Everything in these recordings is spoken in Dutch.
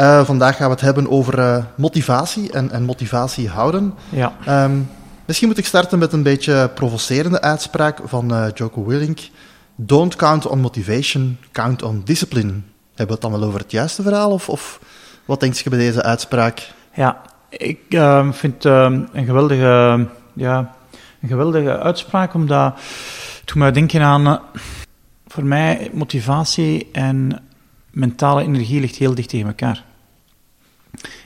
Uh, vandaag gaan we het hebben over uh, motivatie en, en, motivatie houden. Ja. Um, misschien moet ik starten met een beetje provocerende uitspraak van uh, Joko Willink. Don't count on motivation, count on discipline. Hebben we het dan wel over het juiste verhaal? Of, of wat denk je bij deze uitspraak? Ja, ik ehm, vind het een geweldige, ja, een geweldige uitspraak, omdat het doet mij denken aan, voor mij, motivatie en mentale energie ligt heel dicht tegen elkaar.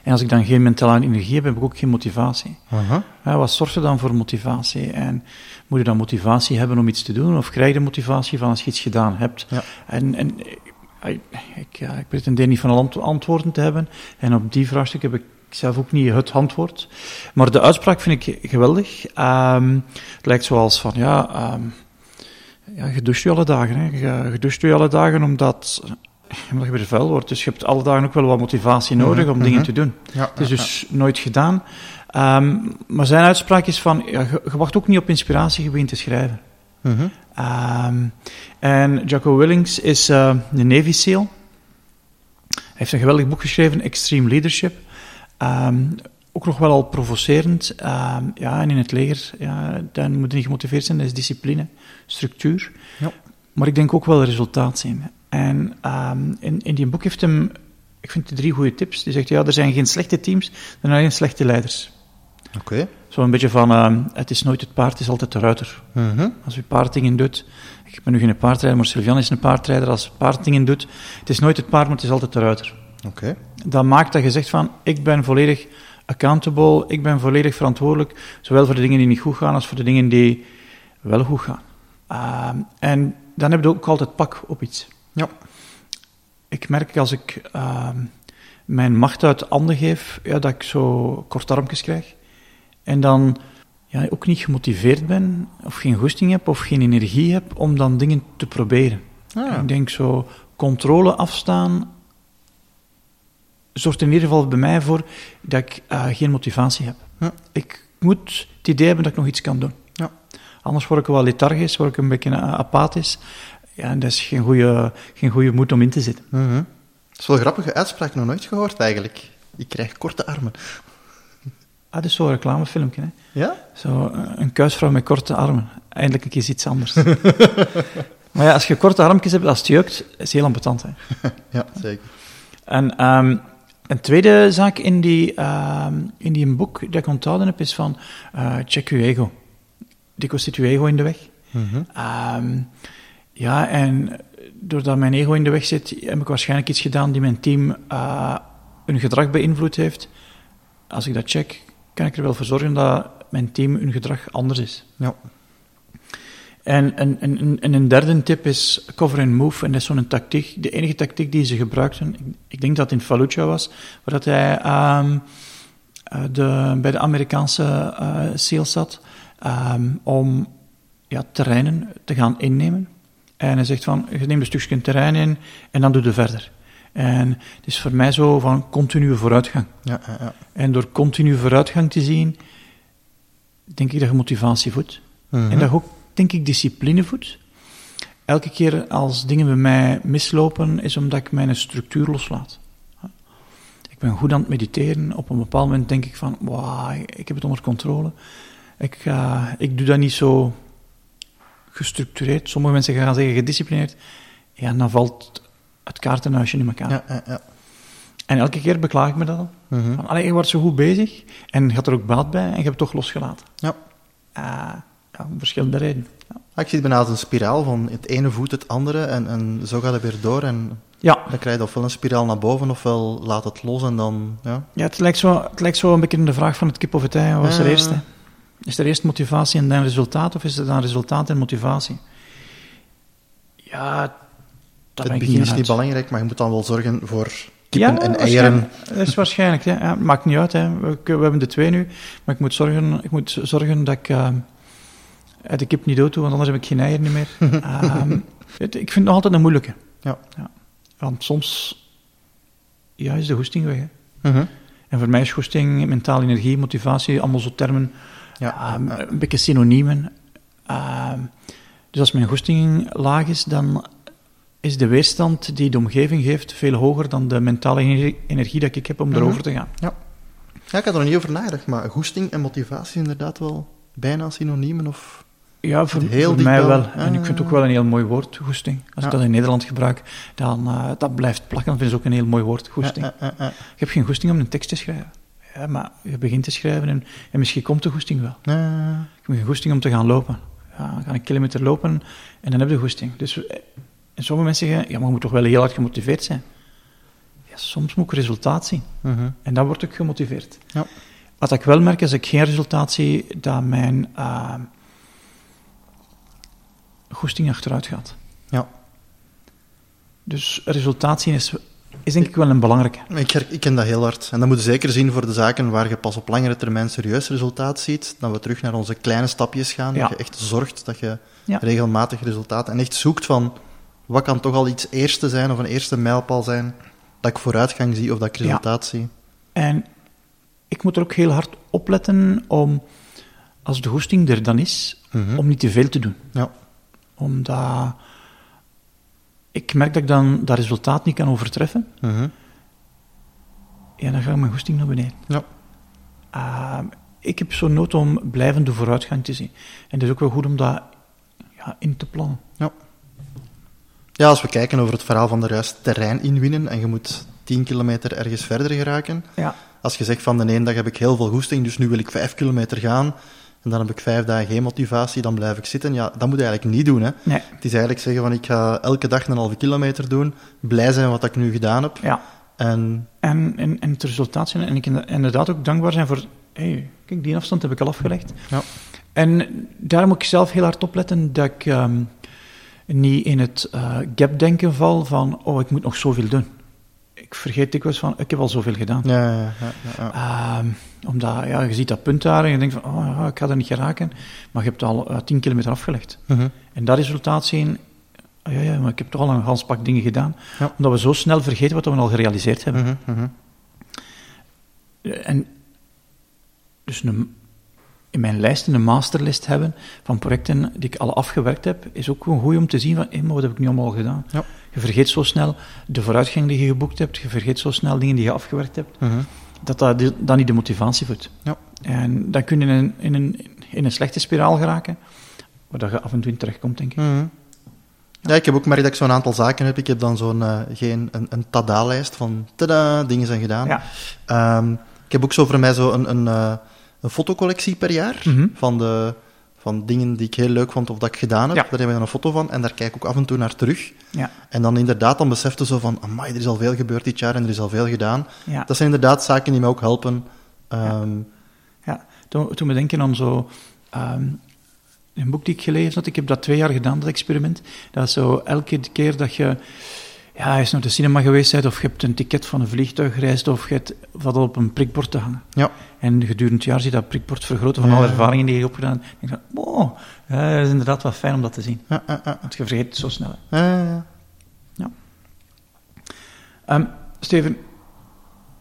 En als ik dan geen mentale energie heb, heb ik ook geen motivatie. Ja, wat zorgt er dan voor motivatie? En moet je dan motivatie hebben om iets te doen? Of krijg je motivatie van als je iets gedaan hebt? Ja. En, en ik, ik, ik pretendeer niet van alle antwoorden te hebben. En op die vraagstuk heb ik zelf ook niet het antwoord. Maar de uitspraak vind ik geweldig. Um, het lijkt zoals van, ja, um, ja je doucht je alle dagen. Hè. Je, je doucht je alle dagen omdat omdat je weer vuil wordt. Dus je hebt alle dagen ook wel wat motivatie nodig om dingen te doen. Ja, het is dus nooit gedaan. Um, maar zijn uitspraak is van, ja, je, je, wacht ook niet op inspiratie, je begint te schrijven. Mm-hmm. Um, en Jocko Willings is uh, een Navy SEAL. Hij heeft een geweldig boek geschreven, Extreme Leadership. Um, ook nog wel al provocerend. ja, en in het leger, ja, dan moet je niet gemotiveerd zijn, dat is discipline, structuur. Ja. Maar ik denk ook wel resultaat zien. En um, in, in die boek heeft hem, ik vind die drie goede tips. Die zegt, ja, er zijn geen slechte teams, er zijn alleen slechte leiders. Oké. Okay. Zo een beetje van, uh, het is nooit het paard, het is altijd de ruiter. Mm-hmm. Als je paard dingen doet, ik ben nu geen paardrijder, maar Sylvian is een paardrijder, als paard dingen doet, het is nooit het paard, maar het is altijd de ruiter. Oké. Okay. Dat maakt dat je zegt van, ik ben volledig accountable, ik ben volledig verantwoordelijk, zowel voor de dingen die niet goed gaan, als voor de dingen die wel goed gaan. Uh, en dan heb je ook altijd pak op iets. Ja. Ik merk als ik uh, mijn macht uit handen geef, ja, dat ik zo kortarmpjes krijg. En dan ja, ook niet gemotiveerd ben, of geen goesting heb, of geen energie heb om dan dingen te proberen. Ah. Ik denk zo, controle afstaan zorgt in ieder geval bij mij voor dat ik uh, geen motivatie heb. Ja. Ik moet het idee hebben dat ik nog iets kan doen. Ja. Anders word ik wel lethargisch, word ik een beetje apathisch. Ja, en dat is geen goede, geen goede moed om in te zitten. Mm-hmm. Dat is wel een grappige uitspraak, nog nooit gehoord eigenlijk. Ik krijg korte armen. Ah, dat is zo'n reclamefilmpje, hè? Ja? Zo, een kuisvrouw met korte armen. Eindelijk een keer iets anders. maar ja, als je korte armpjes hebt, als het jeukt, is het heel ambetant, hè? ja, zeker. En um, een tweede zaak in die, um, in die boek dat ik onthouden heb, is van uh, check je ego. Dikwijls zit je ego in de weg. Mm-hmm. Um, ja, en doordat mijn ego in de weg zit, heb ik waarschijnlijk iets gedaan die mijn team uh, hun gedrag beïnvloed heeft. Als ik dat check, kan ik er wel voor zorgen dat mijn team hun gedrag anders is. Ja. En, en, en, en een derde tip is cover and move. En dat is zo'n tactiek, de enige tactiek die ze gebruikten. Ik, ik denk dat het in Fallujah was, waar dat hij um, de, bij de Amerikaanse uh, zat, um, om ja, terreinen te gaan innemen. En hij zegt van, je neemt een stukje terrein in en dan doe je verder. En het is voor mij zo van continue vooruitgang. Ja, ja, ja. En door continue vooruitgang te zien, denk ik dat je motivatie voedt. Mm-hmm. En dat je ook, denk ik, discipline voedt. Elke keer als dingen bij mij mislopen, is omdat ik mijn structuur loslaat. Ik ben goed aan het mediteren. Op een bepaald moment denk ik van, wow, ik heb het onder controle. Ik, uh, ik doe dat niet zo gestructureerd. Sommige mensen gaan zeggen gedisciplineerd. Ja, dan valt het kaartenhuisje in elkaar. Ja, ja, ja. En elke keer beklaag ik me dat al. Van, allee, je wordt zo goed bezig en je had er ook baat bij en je hebt het toch losgelaten. Ja. Uh, ja, om verschillende redenen. Ja. Ik zie het bijna als een spiraal van het ene voedt het andere en, en zo gaat het weer door. En ja. dan krijg je ofwel een spiraal naar boven ofwel laat het los en dan... Ja, ja het, lijkt zo, het lijkt zo een beetje de vraag van het kip of het ei. Was er eerst? Hè? Is er eerst motivatie en dan resultaat of is er dan resultaat en motivatie? Ja, dat het begin is niet belangrijk, maar je moet dan wel zorgen voor kippen en eieren. Dat is waarschijnlijk, hè. Ja, maakt niet uit, hè. We, we, hebben de twee nu, maar ik moet zorgen, ik moet zorgen dat ik uh, de kip niet dood doe, want anders heb ik geen eieren meer. um, het, ik vind het nog altijd een moeilijke. Ja. ja. Want soms ja, is de goesting weg, hè. Uh -huh. En voor mij is goesting, mentale energie, motivatie, allemaal zo termen, ja, um, een beetje synoniemen. Uh, dus als mijn goesting laag is, dan is de weerstand die de omgeving geeft veel hoger dan de mentale energie, dat ik heb om Mhm. erover te gaan. Ja. ja, ik had er nog niet over nagedacht, maar goesting en motivatie inderdaad wel bijna synoniemen of... Ja, voor, Heel voor diep mij wel. en ik vind het ook wel een heel mooi woord, goesting. Als Ja. ik dat in Nederland gebruik, dan uh, dat blijft plakken. Dan vind ik het ook een heel mooi woord, goesting. Je hebt geen goesting om een tekst te schrijven. Ja, maar je begint te schrijven en, en misschien komt de goesting wel. Ja, Je hebt geen goesting om te gaan lopen. Ja, dan ga een kilometer lopen en dan heb je goesting. Dus eh, en sommige mensen zeggen, ja, maar je moet toch wel heel hard gemotiveerd zijn. Ja, soms moet ik resultaat zien. Mhm. En dan word ik gemotiveerd. Ja. Wat ik wel merk, als ik geen resultaat zie, dat mijn uh, goesting achteruit gaat. Ja. Dus resultaat zien is, is denk ik wel een belangrijke. Ik, ik ken dat heel hard. En dat moet je zeker zien voor de zaken waar je pas op langere termijn serieus resultaat ziet. Dat we terug naar onze kleine stapjes gaan. Ja. Dat je echt zorgt dat je Ja. regelmatig resultaat... En echt zoekt van, wat kan toch al iets eerste zijn of een eerste mijlpaal zijn, dat ik vooruitgang zie of dat ik resultaat zie. En ik moet er ook heel hard op letten om, als de goesting er dan is, Mhm. om niet te veel te doen. Ja. Omdat ik merk dat ik dan dat resultaat niet kan overtreffen. Mhm. Ja, dan gaat mijn goesting naar beneden. Ja. Uh, ik heb zo'n nood om blijvende vooruitgang te zien. En het is ook wel goed om dat ja, in te plannen. Ja, als we kijken over het verhaal van de juist terrein inwinnen en je moet 10 kilometer ergens verder geraken. Ja. Als je zegt van de ene dag heb ik heel veel goesting, dus nu wil ik 5 kilometer gaan. En dan heb ik vijf dagen geen motivatie, dan blijf ik zitten. Ja, dat moet je eigenlijk niet doen. Hè. Nee. Het is eigenlijk zeggen van ik ga elke dag een halve kilometer doen, blij zijn wat ik nu gedaan heb. Ja. En En, en, en het resultaat zijn. En ik inderdaad ook dankbaar zijn voor... hey, kijk, die afstand heb ik al afgelegd. Ja. En daar moet ik zelf heel hard op letten dat ik um, niet in het uh, gap-denken val van... Oh, ik moet nog zoveel doen. Ik vergeet dikwijls van, ik heb al zoveel gedaan. Ja, ja, ja, ja. Um, omdat, ja, je ziet dat punt daar en je denkt van, oh, ik ga er niet geraken. Maar je hebt al uh, 10 kilometer afgelegd. Uh -huh. En dat resultaat zien... Oh, ja, ja, maar ik heb toch al een gans pak dingen gedaan. Omdat we zo snel vergeten wat we al gerealiseerd hebben. Uh -huh, uh -huh. En dus een, in mijn lijst een masterlist hebben van projecten die ik al afgewerkt heb, is ook gewoon goed om te zien van, hé, maar wat heb ik nu allemaal gedaan? Ja. Je vergeet zo snel de vooruitgang die je geboekt hebt, je vergeet zo snel dingen die je afgewerkt hebt, uh -huh. dat dat dan niet de motivatie voedt. Ja. En dan kun je in een, in, een, in een slechte spiraal geraken, waar je af en toe in terechtkomt, denk ik. Uh -huh. Ja, ik heb ook gemerkt dat ik zo'n aantal zaken heb. Ik heb dan zo'n uh, geen een, een tada-lijst van tada, dingen zijn gedaan. Ja. Um, ik heb ook zo voor mij zo een, een, uh, een fotocollectie per jaar mm -hmm. van, de, van dingen die ik heel leuk vond of dat ik gedaan heb. Ja. Daar hebben we dan een foto van en daar kijk ik ook af en toe naar terug. Ja. En dan inderdaad, dan besefte zo van, amai, er is al veel gebeurd dit jaar en er is al veel gedaan. Ja. Dat zijn inderdaad zaken die mij ook helpen. Um, ja, ja. Toen, toen we denken aan zo... Um, een boek die ik gelezen had, ik heb dat twee jaar gedaan, dat experiment. Dat is zo elke keer dat je ja, eens naar de cinema geweest bent, of je hebt een ticket van een vliegtuig gereisd, of je hebt wat op een prikbord te hangen. Ja. En gedurende het jaar zie je dat prikbord vergroten van ja. alle ervaringen die je hebt opgedaan. En je van, wow, ja, dat is inderdaad wel fijn om dat te zien. Ja, ja, ja. Want je vergeet het zo snel. Ja, ja. Um, Steven,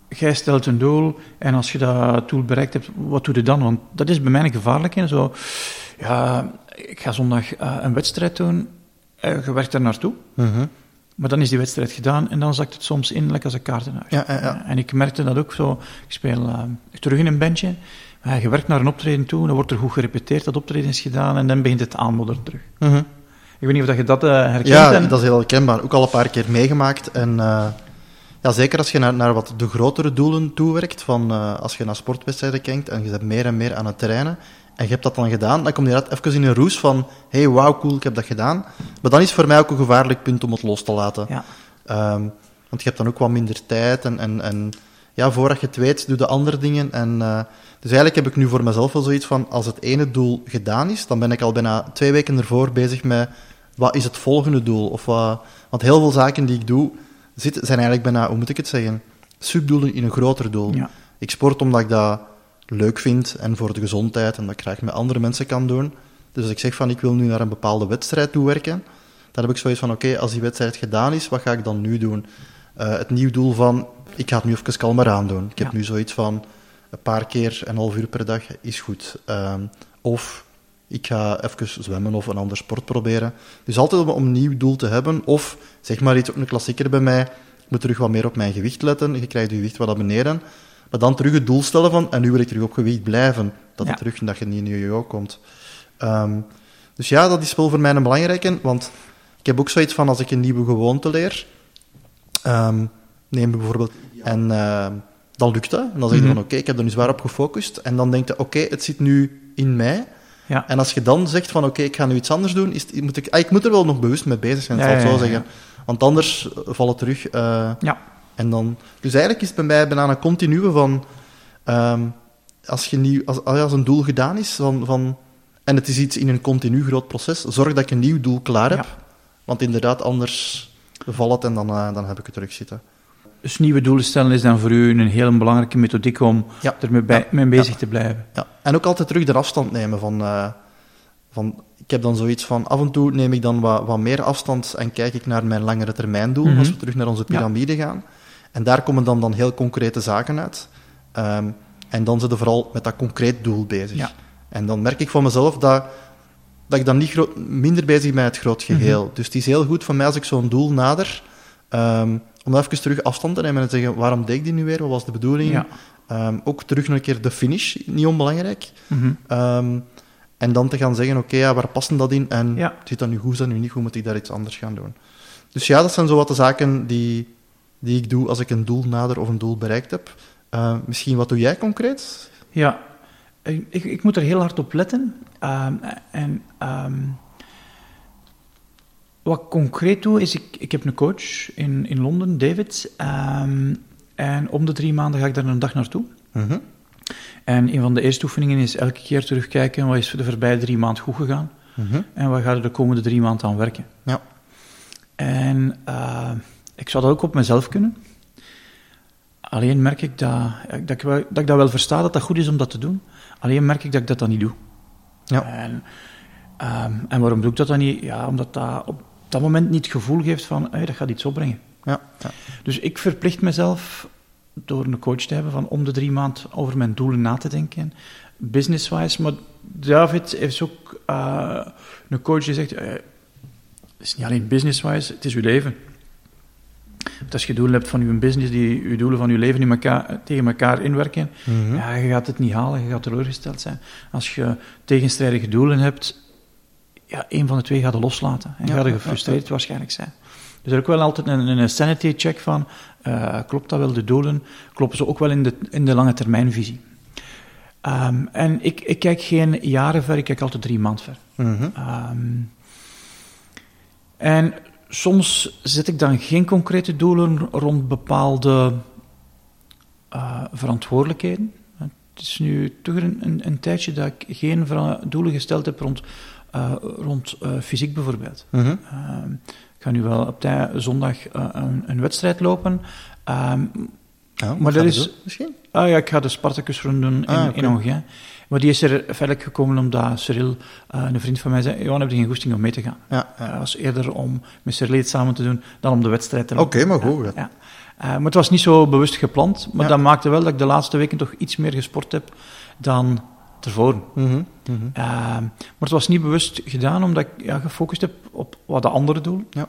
jij stelt een doel en als je dat doel bereikt hebt, wat doe je dan? Want dat is bij mij een gevaarlijk. Hè? Zo, ja, ik ga zondag uh, een wedstrijd doen, uh, je werkt er naartoe, -huh. Maar dan is die wedstrijd gedaan en dan zakt het soms in lekker als een kaartenhuis. Ja, ja, ja. En ik merkte dat ook zo, ik speel uh, terug in een bandje, uh, je werkt naar een optreden toe, dan wordt er goed gerepeteerd, dat optreden is gedaan en dan begint het aanmodderen terug. -huh. Ik weet niet of je dat uh, herkent. Ja, en... dat is heel herkenbaar. Ook al een paar keer meegemaakt en... ja, zeker als je naar, naar wat de grotere doelen toewerkt, van als je naar sportwedstrijden kijkt en je bent meer en meer aan het trainen, en je hebt dat dan gedaan, dan kom je dat even in een roes van, hey, wauw, cool, ik heb dat gedaan. Maar dan is het voor mij ook een gevaarlijk punt om het los te laten. Ja. Um, want je hebt dan ook wat minder tijd en, en, en ja, voordat je het weet, doe de andere dingen. En, uh, dus eigenlijk heb ik nu voor mezelf wel zoiets van, als het ene doel gedaan is, dan ben ik al bijna twee weken ervoor bezig met, wat is het volgende doel? Of wat, want heel veel zaken die ik doe, zit, zijn eigenlijk bijna, hoe moet ik het zeggen, subdoelen in een groter doel. Ja. Ik sport omdat ik dat leuk vind en voor de gezondheid en dat ik graag met andere mensen kan doen. Dus als ik zeg van ik wil nu naar een bepaalde wedstrijd toe werken, dan heb ik zoiets van oké, als die wedstrijd gedaan is, wat ga ik dan nu doen? Eh, het nieuw doel van ik ga het nu even kalmer aan doen. Ik heb Ja. nu zoiets van een paar keer een half uur per dag is goed. Ehm, of ik ga even zwemmen of een ander sport proberen. Dus altijd om, om een nieuw doel te hebben. Of zeg maar iets, ook een klassieker bij mij. Ik moet terug wat meer op mijn gewicht letten. Je krijgt je gewicht wat naar beneden. Maar dan terug het doel stellen van, en nu wil ik terug op gewicht blijven. Dat, het terug, dat je niet in je yo komt. Ehm, dus ja, dat is wel voor mij een belangrijke. Want ik heb ook zoiets van, als ik een nieuwe gewoonte leer, ehm, neem bijvoorbeeld, en ehm, dan lukt dat. En dan zeg je Mhm. van, oké, ik heb er nu zwaar op gefocust. En dan denk je, oké, het zit nu in mij. Ja. En als je dan zegt van, oké, ik ga nu iets anders doen, is, het- moet ik, ah, ik moet er wel nog bewust mee bezig zijn, Ja, zal ik ja, zo zeggen. Want anders valt het terug. eh, Ja. En dan, dus eigenlijk is het bij mij bijna een continue van, ehm, als, je nieuw, als, als een doel gedaan is, van, van, en het is iets in een continu groot proces, zorg dat ik een nieuw doel klaar heb. Ja. Want inderdaad, anders valt het en dan, eh, dan heb ik het terug zitten. Dus nieuwe doelen stellen is dan voor u een heel belangrijke methodiek om Ja. ermee bij, mee bezig te blijven. Ja. En ook altijd terug de afstand nemen van, eh, van... Ik heb dan zoiets van, af en toe neem ik dan wat, wat meer afstand en kijk ik naar mijn langere termijn doel, Mhm. als we terug naar onze piramide gaan. En daar komen dan, dan heel concrete zaken uit. Ehm, en dan zitten we vooral met dat concreet doel bezig. Ja. En dan merk ik van mezelf dat, dat ik dan niet groot, minder bezig ben met het groot geheel. Dus het is heel goed voor mij als ik zo'n doel nader, ehm, om dan even terug afstand te nemen en te zeggen, waarom deed ik die nu weer? Wat was de bedoeling? Ja. Ehm, ook terug nog een keer de finish, niet onbelangrijk. Mhm. En dan te gaan zeggen, oké, ja, waar passen dat in? En Ja. zit dat nu goed, is dat nu niet goed, moet ik daar iets anders gaan doen? Dus ja, dat zijn zo wat de zaken die, die ik doe als ik een doel nader of een doel bereikt heb. Eh, misschien, wat doe jij concreet? Ja, ik, ik, moet er heel hard op letten. Ehm, en ehm, wat ik concreet doe, is ik, ik heb een coach in, in Londen, David. ehm, en om de drie maanden ga ik daar een dag naartoe. Mhm. En een van de eerste oefeningen is elke keer terugkijken wat is de voorbije drie maanden goed gegaan. Mhm. En waar ga je de komende drie maanden aan werken. Ja. En ik zou dat ook op mezelf kunnen. Alleen merk ik dat, dat, ik wel, dat ik dat wel versta, dat dat goed is om dat te doen. Alleen merk ik dat ik dat dan niet doe. Ja. En, ehm, en waarom doe ik dat dan niet? Ja, omdat dat op dat moment niet het gevoel geeft van, hey, dat gaat iets opbrengen. Ja. ja. Dus ik verplicht mezelf door een coach te hebben van om de drie maanden over mijn doelen na te denken, business-wise. Maar David heeft ook eh, een coach die zegt, eh, het is niet alleen business-wise, het is uw leven. Als je doelen hebt van je business, die je doelen van je leven in elkaar, tegen elkaar inwerken, Mhm. ja, je gaat het niet halen, je gaat teleurgesteld zijn. Als je tegenstrijdige doelen hebt, ja, een van de twee gaat je loslaten. En Ja, gaat ja, gefrustreerd waarschijnlijk zijn. Dus er is ook wel altijd een, een sanity check van, eh, klopt dat wel de doelen? Kloppen ze ook wel in de, in de lange termijnvisie? Ehm, en ik, ik kijk geen jaren ver, ik kijk altijd drie maanden ver. Mhm. Ehm, en soms zet ik dan geen concrete doelen rond bepaalde eh, verantwoordelijkheden. Het is nu toch een, een, een tijdje dat ik geen doelen gesteld heb rond, eh, rond eh, fysiek bijvoorbeeld. Mhm. Ehm, ik ga nu wel op tij, zondag een, een wedstrijd lopen. Ehm, Ja, Maar dat is- Misschien? Ah ja, ik ga de Spartacus-run doen in, Ah, in. Maar die is er feitelijk gekomen omdat Cyril, eh, een vriend van mij, zei: Johan, heb je geen goesting om mee te gaan? Ja. ja. Dat was eerder om met Cyril iets samen te doen dan om de wedstrijd te lopen. Oké, maar goed. Ja. Eh, maar het was niet zo bewust gepland. Maar dat maakte wel dat ik de laatste weken toch iets meer gesport heb dan tevoren. Mhm. Mhm. Eh, maar het was niet bewust gedaan, omdat ik ja, gefocust heb op wat de anderen doen. Ja.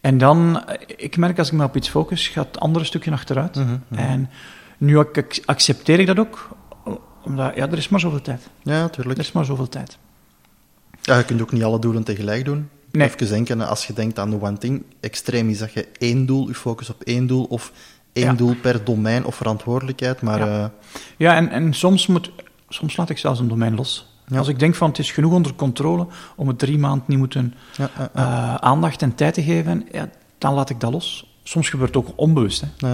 En dan, eh, ik merk als ik me op iets focus, gaat het andere stukje achteruit. Mhm. Mhm. En nu ac- ac- accepteer ik dat ook, omdat ja, er is maar zoveel tijd. Ja, Er tuurlijk. is maar zoveel tijd. Ja, je kunt ook niet alle doelen tegelijk doen. Nee. Even denken, als je denkt aan de one thing, extreem is dat je één doel, je focus op één doel, of één Ja. doel per domein of verantwoordelijkheid, maar... Ja. eh, Ja, en, en soms, moet, soms laat ik zelfs een domein los. Ja. Als ik denk van het is genoeg onder controle om het drie maanden niet moeten ja, ja, ja. eh, aandacht en tijd te geven, dan laat ik dat los. Soms gebeurt het ook onbewust. Hè.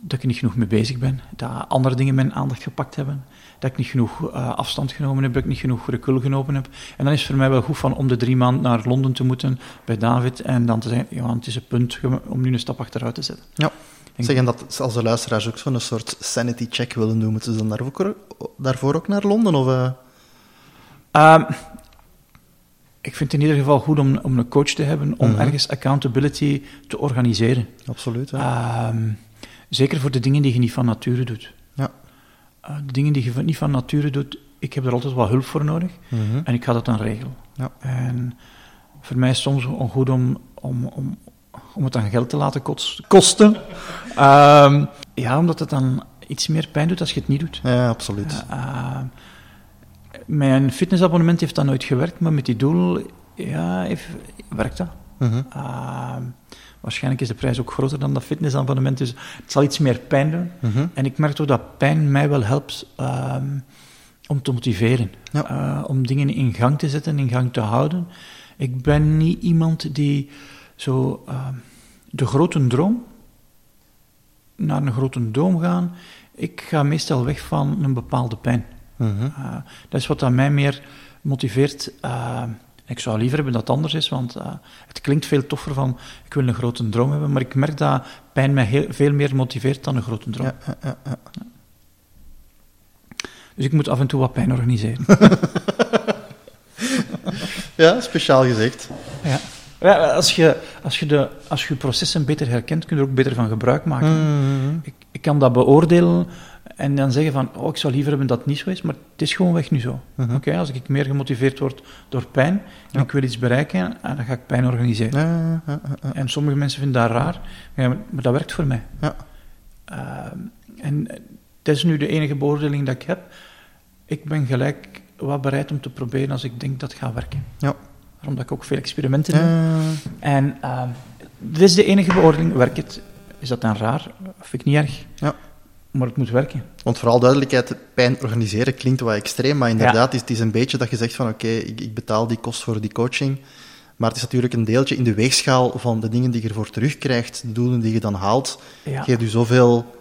Dat ik niet genoeg mee bezig ben, dat andere dingen mijn aandacht gepakt hebben, dat ik niet genoeg uh, afstand genomen heb, dat ik niet genoeg recul genomen heb. En dan is het voor mij wel goed van om de drie maanden naar Londen te moeten bij David en dan te zeggen, ja, het is een punt om nu een stap achteruit te zetten. Ja. Zeggen dat als de luisteraars ook zo'n soort sanity check willen doen, moeten ze dan daarvoor, daarvoor ook naar Londen? Of, uh... um, ik vind het in ieder geval goed om, om een coach te hebben, om mhm. ergens accountability te organiseren. Absoluut. Um, zeker voor de dingen die je niet van nature doet. Ja. Uh, de dingen die je niet van nature doet, ik heb er altijd wat hulp voor nodig mhm. en ik ga dat dan regelen. Ja. En voor mij is het soms goed om, om, om, om het aan geld te laten kosten. um, ja, omdat het dan iets meer pijn doet als je het niet doet. Ja, absoluut. Uh, mijn fitnessabonnement heeft dan nooit gewerkt, maar met die doel ja, heeft, werkt dat. Ehm, waarschijnlijk is de prijs ook groter dan dat fitnessabonnement, dus het zal iets meer pijn doen. Mhm. En ik merk toch dat pijn mij wel helpt ehm, om te motiveren. Eh, om dingen in gang te zetten, in gang te houden. Ik ben niet iemand die zo ehm, de grote droom, naar een grote droom gaan. Ik ga meestal weg van een bepaalde pijn. Mhm. Eh, dat is wat aan mij meer motiveert. Ik zou liever hebben dat het anders is, want uh, het klinkt veel toffer van ik wil een grote droom hebben, maar ik merk dat pijn mij heel, veel meer motiveert dan een grote droom. Ja, ja, ja. Dus ik moet af en toe wat pijn organiseren. ja, speciaal gezegd. Ja. Ja, als, je, als, je de, als je processen beter herkent, kun je er ook beter van gebruik maken. Mm ik, ik, kan dat beoordelen en dan zeggen van, oh, ik zou liever hebben dat het niet zo is, maar het is gewoon weg nu zo. Mhm. Oké, als ik meer gemotiveerd word door pijn en ik wil iets bereiken, dan ga ik pijn organiseren. Ja, ja, ja, en sommige mensen vinden dat raar, maar dat werkt voor mij. Ja. Uh, en dat is nu de enige beoordeling dat ik heb. Ik ben gelijk wat bereid om te proberen als ik denk dat het gaat werken. Ja. Omdat ik ook veel experimenten doe. En uh, dit is de enige beoordeling. Werkt het? Is dat dan raar? Vind ik niet erg. Ja maar het moet werken. Want vooral duidelijkheid, pijn organiseren klinkt wel extreem, maar inderdaad, ja. het, is een beetje dat je zegt van oké, ik, ik, betaal die kost voor die coaching, maar het is natuurlijk een deeltje in de weegschaal van de dingen die je ervoor terugkrijgt, de doelen die je dan haalt, ja. geeft je zoveel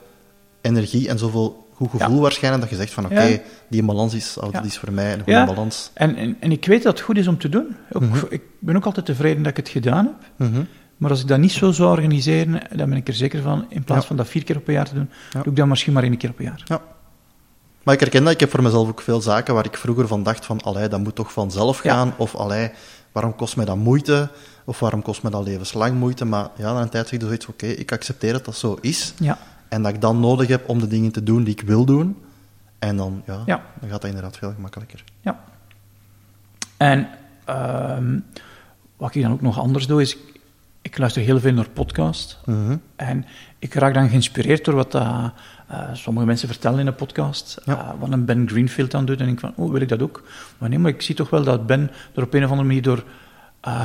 energie en zoveel goed gevoel ja. waarschijnlijk, dat je zegt van oké, die balans is, oh, dat is voor mij een goede balans. En, en, en, ik weet dat het goed is om te doen. Ook, Mhm. Ik ben ook altijd tevreden dat ik het gedaan heb. Mhm. Maar als ik dat niet zo zou organiseren, dan ben ik er zeker van, in plaats van dat vier keer op een jaar te doen, doe ik dat misschien maar één keer op een jaar. Ja. Maar ik herken dat, ik heb voor mezelf ook veel zaken waar ik vroeger van dacht van, allee, dat moet toch vanzelf gaan, of allee, waarom kost mij dat moeite, of waarom kost mij dat levenslang moeite, maar ja, na een tijd zeg je zoiets, oké, ik accepteer dat dat zo is, Ja, en dat ik dan nodig heb om de dingen te doen die ik wil doen, en dan, ja, Ja. dan gaat dat inderdaad veel gemakkelijker. ja. En ehm, wat ik dan ook nog anders doe, is ik, ik luister heel veel naar podcast. Mhm. En ik raak dan geïnspireerd door wat eh, sommige mensen vertellen in een podcast. Ja. eh, wat een Ben Greenfield aan doet. En ik van, oh, wil ik dat ook? Maar nee, maar ik zie toch wel dat Ben er op een of andere manier door eh,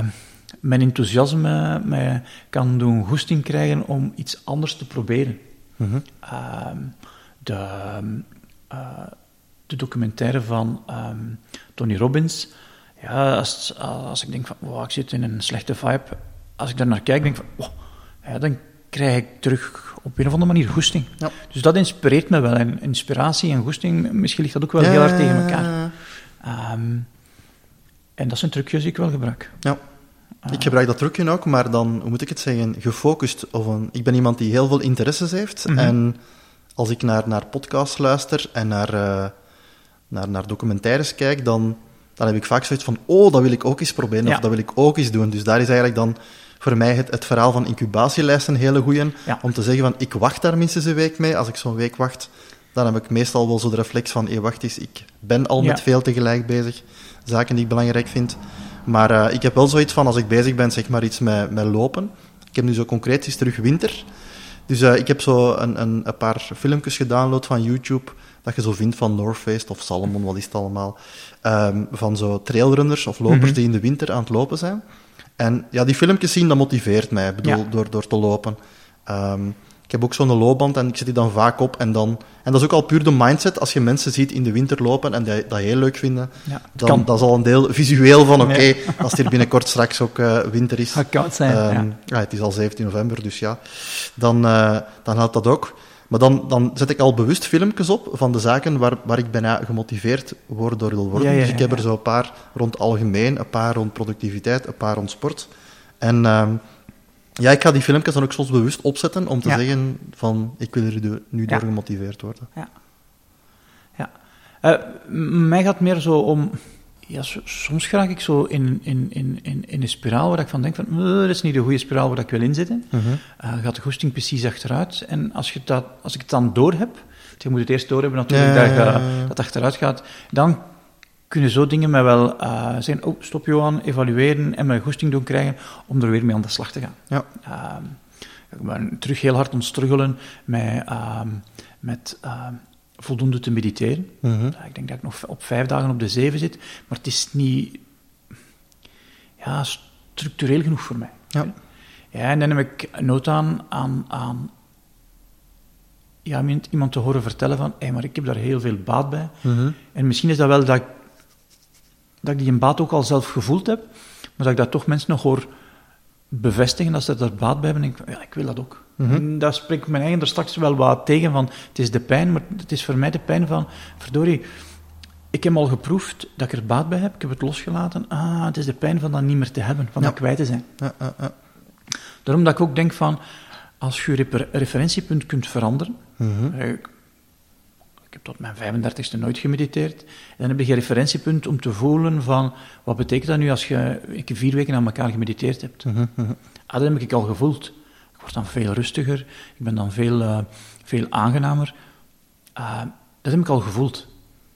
mijn enthousiasme mij kan doen goesting krijgen om iets anders te proberen. Ehm, de, eh, de documentaire van ehm, Tony Robbins. Ja, als, als ik denk van, wow, ik zit in een slechte vibe. Als ik daar naar kijk, denk ik van, wow, ja, dan krijg ik terug op een of andere manier goesting. Ja. Dus dat inspireert me wel. En inspiratie en goesting, misschien ligt dat ook wel heel hard tegen elkaar. Ehm, en dat zijn trucjes die ik wel gebruik. Ja. Ik gebruik dat trucje ook, maar dan, hoe moet ik het zeggen, gefocust. Of een, ik ben iemand die heel veel interesses heeft. Mhm. En als ik naar, naar podcasts luister en naar, eh, naar, naar documentaires kijk, dan, dan heb ik vaak zoiets van, oh, dat wil ik ook eens proberen, Ja. of dat wil ik ook eens doen. Dus daar is eigenlijk dan voor mij het, het verhaal van incubatielijst een hele goeie. Ja. Om te zeggen van, ik wacht daar minstens een week mee. Als ik zo'n week wacht, dan heb ik meestal wel zo de reflex van, hé, wacht eens, ik ben al Ja. met veel tegelijk bezig. Zaken die ik belangrijk vind. Maar eh, ik heb wel zoiets van, als ik bezig ben, zeg maar iets met, met lopen. Ik heb nu zo concreet, het is terug winter. Dus eh, ik heb zo een, een, een paar filmpjes gedownload van YouTube, dat je zo vindt van North Face of Salomon, wat is het allemaal. Ehm, van zo trailrunners of lopers Mhm. die in de winter aan het lopen zijn. En ja, die filmpjes zien, dat motiveert mij, bedoel, Ja. door, door te lopen. Ehm, ik heb ook zo'n loopband en ik zet die dan vaak op. En, dan, en dat is ook al puur de mindset. Als je mensen ziet in de winter lopen en die dat heel leuk vinden, Ja, dan kan. dat is al een deel visueel van oké, als het hier binnenkort straks ook eh, winter is. Gaat koud zijn. Ehm, ja. ja, het is al 17 november, dus ja. Dan, eh, dan helpt dat ook. Maar dan, dan zet ik al bewust filmpjes op van de zaken waar, waar ik bijna gemotiveerd word door wil worden. Ja, dus ik heb er zo een paar rond algemeen, een paar rond productiviteit, een paar rond sport. En ehm, ja, ik ga die filmpjes dan ook soms bewust opzetten om te Ja. zeggen van, ik wil er nu door Ja. gemotiveerd worden. Ja. Eh, m- mij gaat meer zo om... Ja, so- soms raak ik zo in, in, in, in, in een spiraal waar ik van denk van... "Eh, dat is niet de goede spiraal waar ik wil inzitten. Mhm. Eh, gaat de goesting precies achteruit. En als, je dat, als ik het dan door heb... Je moet het eerst door hebben natuurlijk, Ja, dat, ja, ja, ja. dat achteruit gaat. Dan kunnen zo dingen mij wel eh, zeggen... Oh, stop Johan, evalueren en mijn goesting doen krijgen om er weer mee aan de slag te gaan. Ja. Ehm, ik ben terug heel hard ontstruggelen met, ehm, met ehm, voldoende te mediteren. Mhm. Ik denk dat ik nog op vijf dagen op de zeven zit, maar het is niet ja, structureel genoeg voor mij. Ja. Ja, en dan heb ik nood aan, aan, aan ja, iemand- iemand te horen vertellen van, hé, maar ik heb daar heel veel baat bij. Mhm. En misschien is dat wel dat ik, dat ik die een baat ook al zelf gevoeld heb, maar dat ik dat toch mensen nog hoor bevestigen als ze daar baat bij hebben. En ik, ja, ik wil dat ook. Mhm. En daar spreek ik mijn eigen er straks wel wat tegen van, het is de pijn, maar het is voor mij de pijn van, verdorie, ik heb al geproefd dat ik er baat bij heb, ik heb het losgelaten. Ah, het is de pijn van dat niet meer te hebben, van Ja. dat kwijt te zijn. Ja, ja, ja. Daarom dat ik ook denk van, als je je refer- referentiepunt kunt veranderen, Mhm. eh, Ik, heb tot mijn 35ste nooit gemediteerd. En dan heb je een referentiepunt om te voelen van, wat betekent dat nu als je ik, vier weken aan elkaar gemediteerd hebt? Mhm. Mhm. Ah, dat heb ik al gevoeld. Ik word dan veel rustiger, ik ben dan veel, eh, veel aangenamer. Ah, dat heb ik al gevoeld.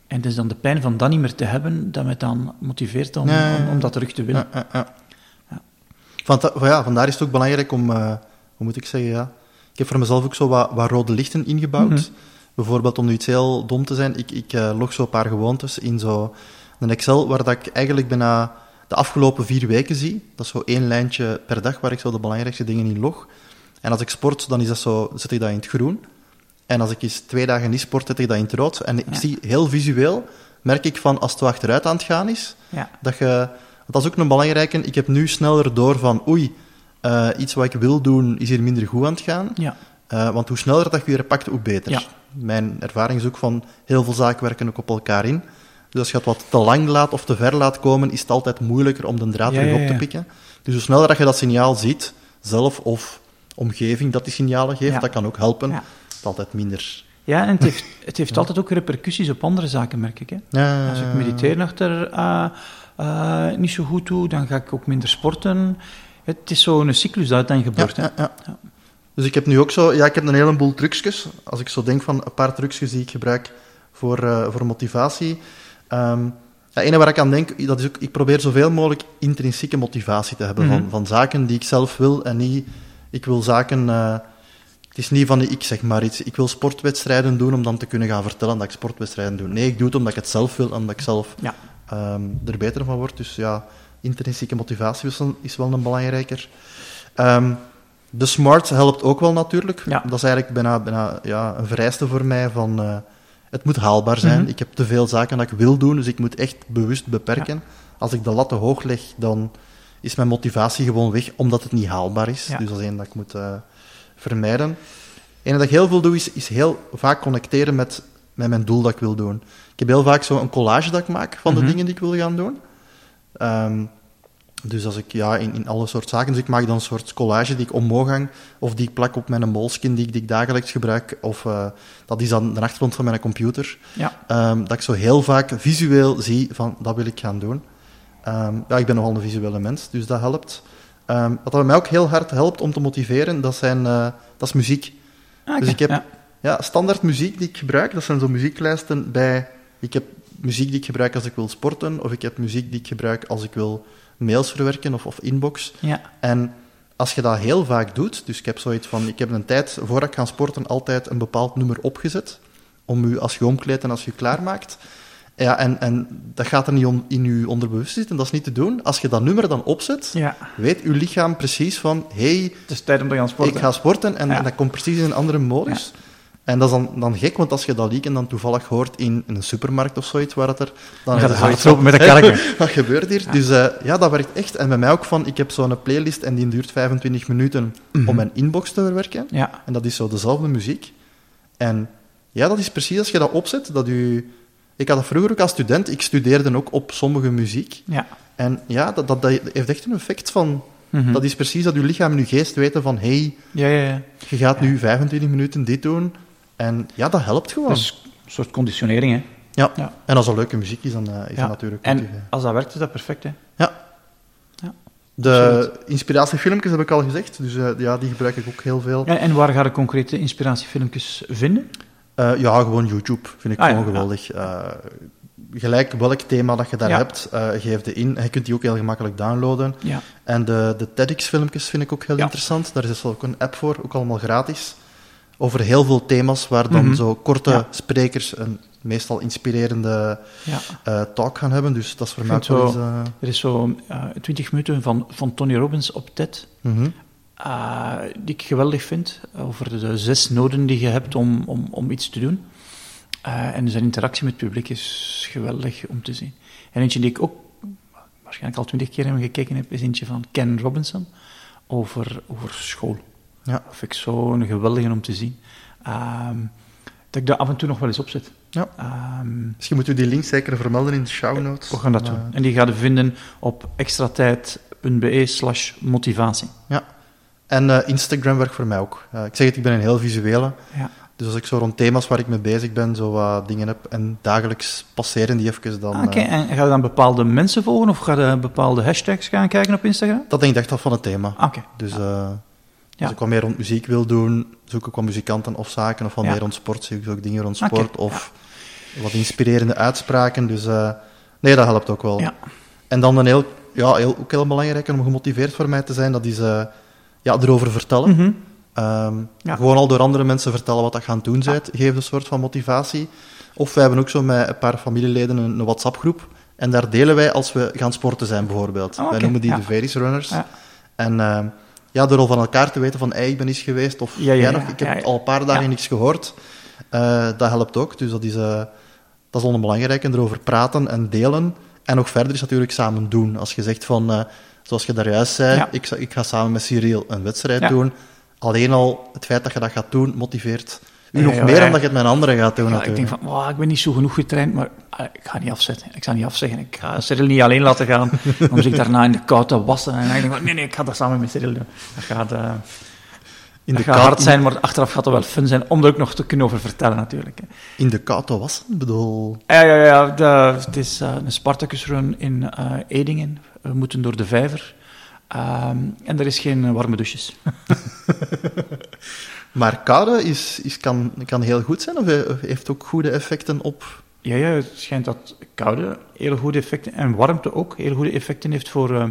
En het is dan de pijn van dat niet meer te hebben, dat mij dan motiveert om, Ja, ja, ja. om, om dat terug te willen. Ja, van ja, vandaar is het ook belangrijk om, eh, hoe moet ik zeggen, ja. Ik heb voor mezelf ook zo wat, wat rode lichten ingebouwd. Mhm. Bijvoorbeeld, om nu iets heel dom te zijn, ik, ik eh, log zo een paar gewoontes in zo een Excel, waar dat ik eigenlijk bijna de afgelopen vier weken zie. Dat is zo één lijntje per dag, waar ik zo de belangrijkste dingen in log. En als ik sport, dan is dat zo, zet ik dat in het groen. En als ik eens twee dagen niet sport, zet ik dat in het rood. En ik Ja. zie heel visueel, merk ik van, als het wat achteruit aan het gaan is, Ja. dat je, dat is ook een belangrijke. Ik heb nu sneller door van, oei, eh, iets wat ik wil doen is hier minder goed aan het gaan. Ja. Eh, want hoe sneller dat je weer pakt, hoe beter. Ja. Mijn ervaring is ook van, heel veel zaken werken ook op elkaar in. Dus als je het wat te lang laat of te ver laat komen, is het altijd moeilijker om de draad Ja, terug op te pikken. Dus hoe sneller dat je dat signaal ziet, zelf of omgeving dat die signalen geeft, dat kan ook helpen. Het is altijd minder... Ja, en het heeft, het heeft altijd ook repercussies op andere zaken, merk ik. Hè? Ja, Als ik mediteren achter eh, eh, niet zo goed doe, dan ga ik ook minder sporten. Het is zo'n cyclus dat dan gebeurt. Ja, hè. Dus ik heb nu ook zo, ja, ik heb een heleboel trucjes. Als ik zo denk van een paar trucjes die ik gebruik voor, eh, voor motivatie. Ehm ja, ene waar ik aan denk, dat is ook, ik probeer zoveel mogelijk intrinsieke motivatie te hebben van, Mhm. van zaken die ik zelf wil en niet, ik wil zaken, eh, het is niet van ik zeg maar iets, ik wil sportwedstrijden doen om dan te kunnen gaan vertellen dat ik sportwedstrijden doe. Nee, ik doe het omdat ik het zelf wil, omdat ik zelf Ja. ehm, er beter van word. Dus ja, intrinsieke motivatie is, wel een belangrijker. Ehm, de smart helpt ook wel natuurlijk. Ja. Dat is eigenlijk bijna, bijna ja, een vereiste voor mij van... eh, het moet haalbaar zijn. Mhm. Ik heb te veel zaken dat ik wil doen, dus ik moet echt bewust beperken. Als ik de lat te hoog leg, dan is mijn motivatie gewoon weg, omdat het niet haalbaar is. Ja. Dus dat is één dat ik moet eh, vermijden. Eén dat ik heel veel doe, is, is heel vaak connecteren met, met mijn doel dat ik wil doen. Ik heb heel vaak zo een collage dat ik maak van Mhm. de dingen die ik wil gaan doen. Ehm, dus als ik ja, in, in alle soort zaken, dus ik maak dan een soort collage die ik omhoog hang, of die ik plak op mijn moleskin die ik, die ik dagelijks gebruik, of eh, dat is dan de achtergrond van mijn computer. Ja. Ehm, dat ik zo heel vaak visueel zie van, dat wil ik gaan doen. Ehm, ja, ik ben nogal een visuele mens, dus dat helpt. Ehm, wat dat mij ook heel hard helpt om te motiveren, dat, zijn, eh, dat is muziek. Ah, Dus ik heb- ja. Ja, standaard muziek die ik gebruik, dat zijn zo muzieklijsten bij... Ik heb muziek die ik gebruik als ik wil sporten, of ik heb muziek die ik gebruik als ik wil mails verwerken of, of inbox. Ja. En als je dat heel vaak doet, dus ik heb zoiets van, ik heb een tijd, voordat ik ga sporten, altijd een bepaald nummer opgezet, om u als je omkleedt en als je klaarmaakt. Ja, en, en dat gaat er niet om, in je onderbewust zitten, dat is niet te doen. Als je dat nummer dan opzet, ja, weet uw lichaam precies van, hey, het is tijd om te gaan sporten. ik ga sporten en, Ja. en dat komt precies in een andere modus. En dat is dan, dan gek, want als je dat lieken dan toevallig hoort in, in een supermarkt of zoiets, waar het er... Dan gaat het hardlopen met de van, karken. Wat gebeurt hier? Dus eh, ja, dat werkt echt. En bij mij ook van, ik heb zo'n playlist en die duurt 25 minuten Mhm. om mijn inbox te verwerken. Ja, En dat is zo dezelfde muziek. En ja, dat is precies als je dat opzet, dat u... Ik had dat vroeger ook als student, ik studeerde ook op sommige muziek. Ja. En ja, dat, dat, dat heeft echt een effect van... Mhm. Dat is precies dat uw lichaam en uw geest weten van, hey, Ja, ja, ja. je gaat nu 25 minuten dit doen. En ja, dat helpt gewoon. Dus een soort conditionering, hè. ja. Ja. En als dat leuke muziek is, dan eh, is Ja. dat natuurlijk goed. En als dat werkt, is dat perfect, hè. Ja. Ja. De inspiratiefilmpjes heb ik al gezegd, dus eh, ja, die gebruik ik ook heel veel. Ja, en waar ga je concrete inspiratiefilmpjes vinden? Eh, ja, gewoon YouTube vind ik Ah, gewoon geweldig. Gelijk welk thema dat je daar hebt, geef de in. Je kunt die ook heel gemakkelijk downloaden. Ja. En de, de TEDx-filmpjes vind ik ook heel interessant. Daar is ook een app voor, ook allemaal gratis. Over heel veel thema's, waar dan Mhm. zo korte Ja. sprekers een meestal inspirerende Ja. eh, talk gaan hebben. Dus dat is voor mij ook wel zo- eens... eh, Er is zo eh 20 minuten van, van Tony Robbins op TED, mhm. eh, die ik geweldig vind, over de zes noden die je hebt om, om, om iets te doen. Eh, en zijn interactie met het publiek is geweldig om te zien. En eentje die ik ook waarschijnlijk al twintig keer heb gekeken heb, is eentje van Ken Robinson over, over school. Ja. Dat vind ik zo'n geweldige om te zien. Ehm, dat ik dat af en toe nog wel eens opzet. Ja. Ehm, Misschien moeten we die link zeker vermelden in de show notes. we gaan dat Eh, doen. En die ga je vinden op extratijd.be slash motivatie. Ja. En eh, Instagram werkt voor mij ook. Eh, ik zeg het, ik ben een heel visuele. Ja. Dus als ik zo rond thema's waar ik mee bezig ben, zo wat dingen heb en dagelijks passeren die even, dan... Ah, Oké, eh, en ga je dan bepaalde mensen volgen of ga je bepaalde hashtags gaan kijken op Instagram? dat denk ik echt af van het thema. Ah, Oké. Dus eh, Ja. Als ik wat meer rond muziek wil doen, zoek ik wat muzikanten of zaken, of wat meer rond sport, zoek ik ook dingen rond sport, of wat inspirerende uitspraken. Dus eh, nee, dat helpt ook wel. Ja. En dan een heel, ja, heel, ook heel belangrijk om gemotiveerd voor mij te zijn, dat is eh, ja, erover vertellen. Mhm. Ehm, Ja. Gewoon al door andere mensen vertellen wat dat gaan doen zijt, geeft een soort van motivatie. Of wij hebben ook zo met een paar familieleden een, een WhatsApp-groep. En daar delen wij als we gaan sporten zijn, bijvoorbeeld. Oké, Wij noemen die ja. de Veris Runners. Ja. En ehm, ja, door al van elkaar te weten van, hey, ik ben eens geweest, of Ja, ja, jij ja, nog, ik heb al een paar dagen niks gehoord. Eh, dat helpt ook. Dus dat is, eh, dat is onbelangrijk. En erover praten en delen. En nog verder is natuurlijk samen doen. Als je zegt van, eh, zoals je daar juist zei, ik, ik ga samen met Cyril een wedstrijd doen. Alleen al het feit dat je dat gaat doen, motiveert u Ja, nog meer dan dat je het met een andere gaat doen. Ja, ik denk van, "Wow, ik ben niet zo genoeg getraind, maar ah, ik ga niet afzetten. Ik ga niet afzeggen. Ik ga Cyril niet alleen laten gaan om zich daarna in de kou te wassen. En ik denk van, nee, nee, ik ga dat samen met Cyril doen. Dat gaat, eh, in, de gaat hard zijn, maar achteraf gaat het wel fun zijn om er ook nog te kunnen over vertellen natuurlijk. hè. in de kou te wassen? Bedoel... Ja, ja, ja. de- het is eh, een Spartacus-run in eh, Edingen. We moeten door de vijver. Ehm, en er is geen warme douches. Maar koude is, is, kan, kan heel goed zijn, of he- of heeft ook goede effecten op... Ja, ja, het schijnt dat koude hele goede effecten en warmte ook hele goede effecten heeft voor eh,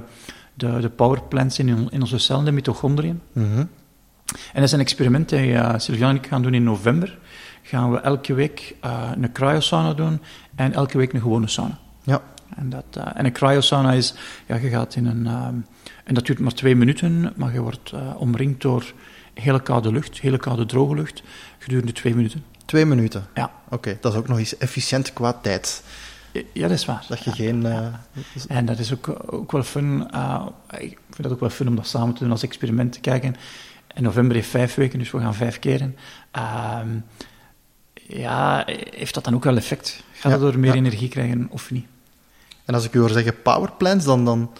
de, de powerplants in, in onze cellen, de mitochondriën. Mhm. En dat is een experiment dat uh, Sylvian en ik gaan doen in november. Gaan we elke week eh, een cryosauna doen en elke week een gewone sauna. Ja. En, dat, eh, en een cryosauna is, ja, je gaat in een, en dat duurt maar twee minuten, maar je wordt eh, omringd door hele koude lucht, hele koude droge lucht, gedurende twee minuten. Twee minuten. Ja. Oké, dat is ook nog eens efficiënt qua tijd. Ja, dat is waar. Dat je Ja. geen... eh, En dat is ook, ook wel fun. eh, ik vind dat ook wel fun om dat samen te doen als experiment te kijken. En november heeft vijf weken, dus we gaan vijf keren. Ehm, ja, heeft dat dan ook wel effect? Gaat Ja, dat door meer energie krijgen of niet? En als ik u hoor zeggen powerplants, dan, dan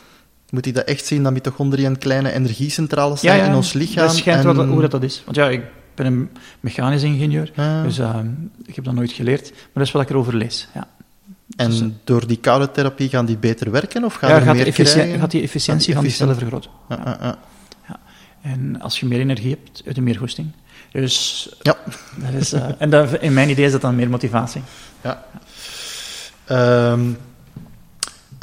moet ik dat echt zien dat mitochondriën kleine energiecentrales zijn in ons lichaam. Dat schijnt en... wel hoe dat, dat is. Want ja, ik ben een mechanisch ingenieur, Ja. dus ehm, ik heb dat nooit geleerd. Maar dat is wat ik erover lees. Ja. En Dus, eh, door die koude therapie gaan die beter werken, of gaan Ja, er gaat, de meer krijgen? gaat die efficiëntie van die cellen vergroten. Ja, ja, ja. En als je meer energie hebt, heb je meer goesting. Dus Ja. dat is, eh, en dat, in mijn idee is dat dan meer motivatie. Ehm,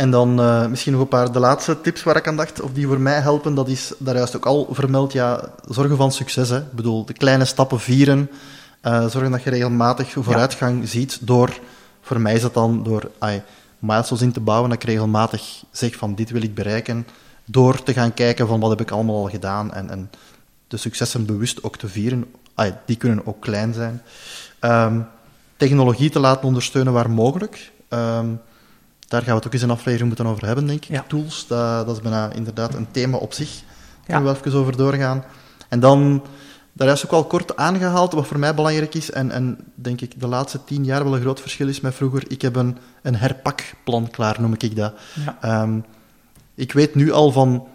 en dan eh, misschien nog een paar de laatste tips waar ik aan dacht, of die voor mij helpen. Dat is daar juist ook al vermeld, ja, zorgen van succes. Hè. Ik bedoel, de kleine stappen vieren. eh, zorgen dat je regelmatig vooruitgang ziet door, voor mij is dat dan door ai, milestones in te bouwen, dat ik regelmatig zeg van dit wil ik bereiken, door te gaan kijken van wat heb ik allemaal al gedaan en, en de successen bewust ook te vieren. Ai, die kunnen ook klein zijn. Ehm, technologie te laten ondersteunen waar mogelijk. Ehm, daar gaan we het ook eens een aflevering moeten over hebben, denk ik. Ja. Tools, dat, dat is bijna inderdaad een thema op zich. Daar kunnen we wel even over doorgaan. En dan daar is ook wel kort aangehaald, wat voor mij belangrijk is, en, en denk ik de laatste tien jaar wel een groot verschil is met vroeger. Ik heb een, een herpakplan klaar, noem ik dat. Ja. Ehm, ik weet nu al van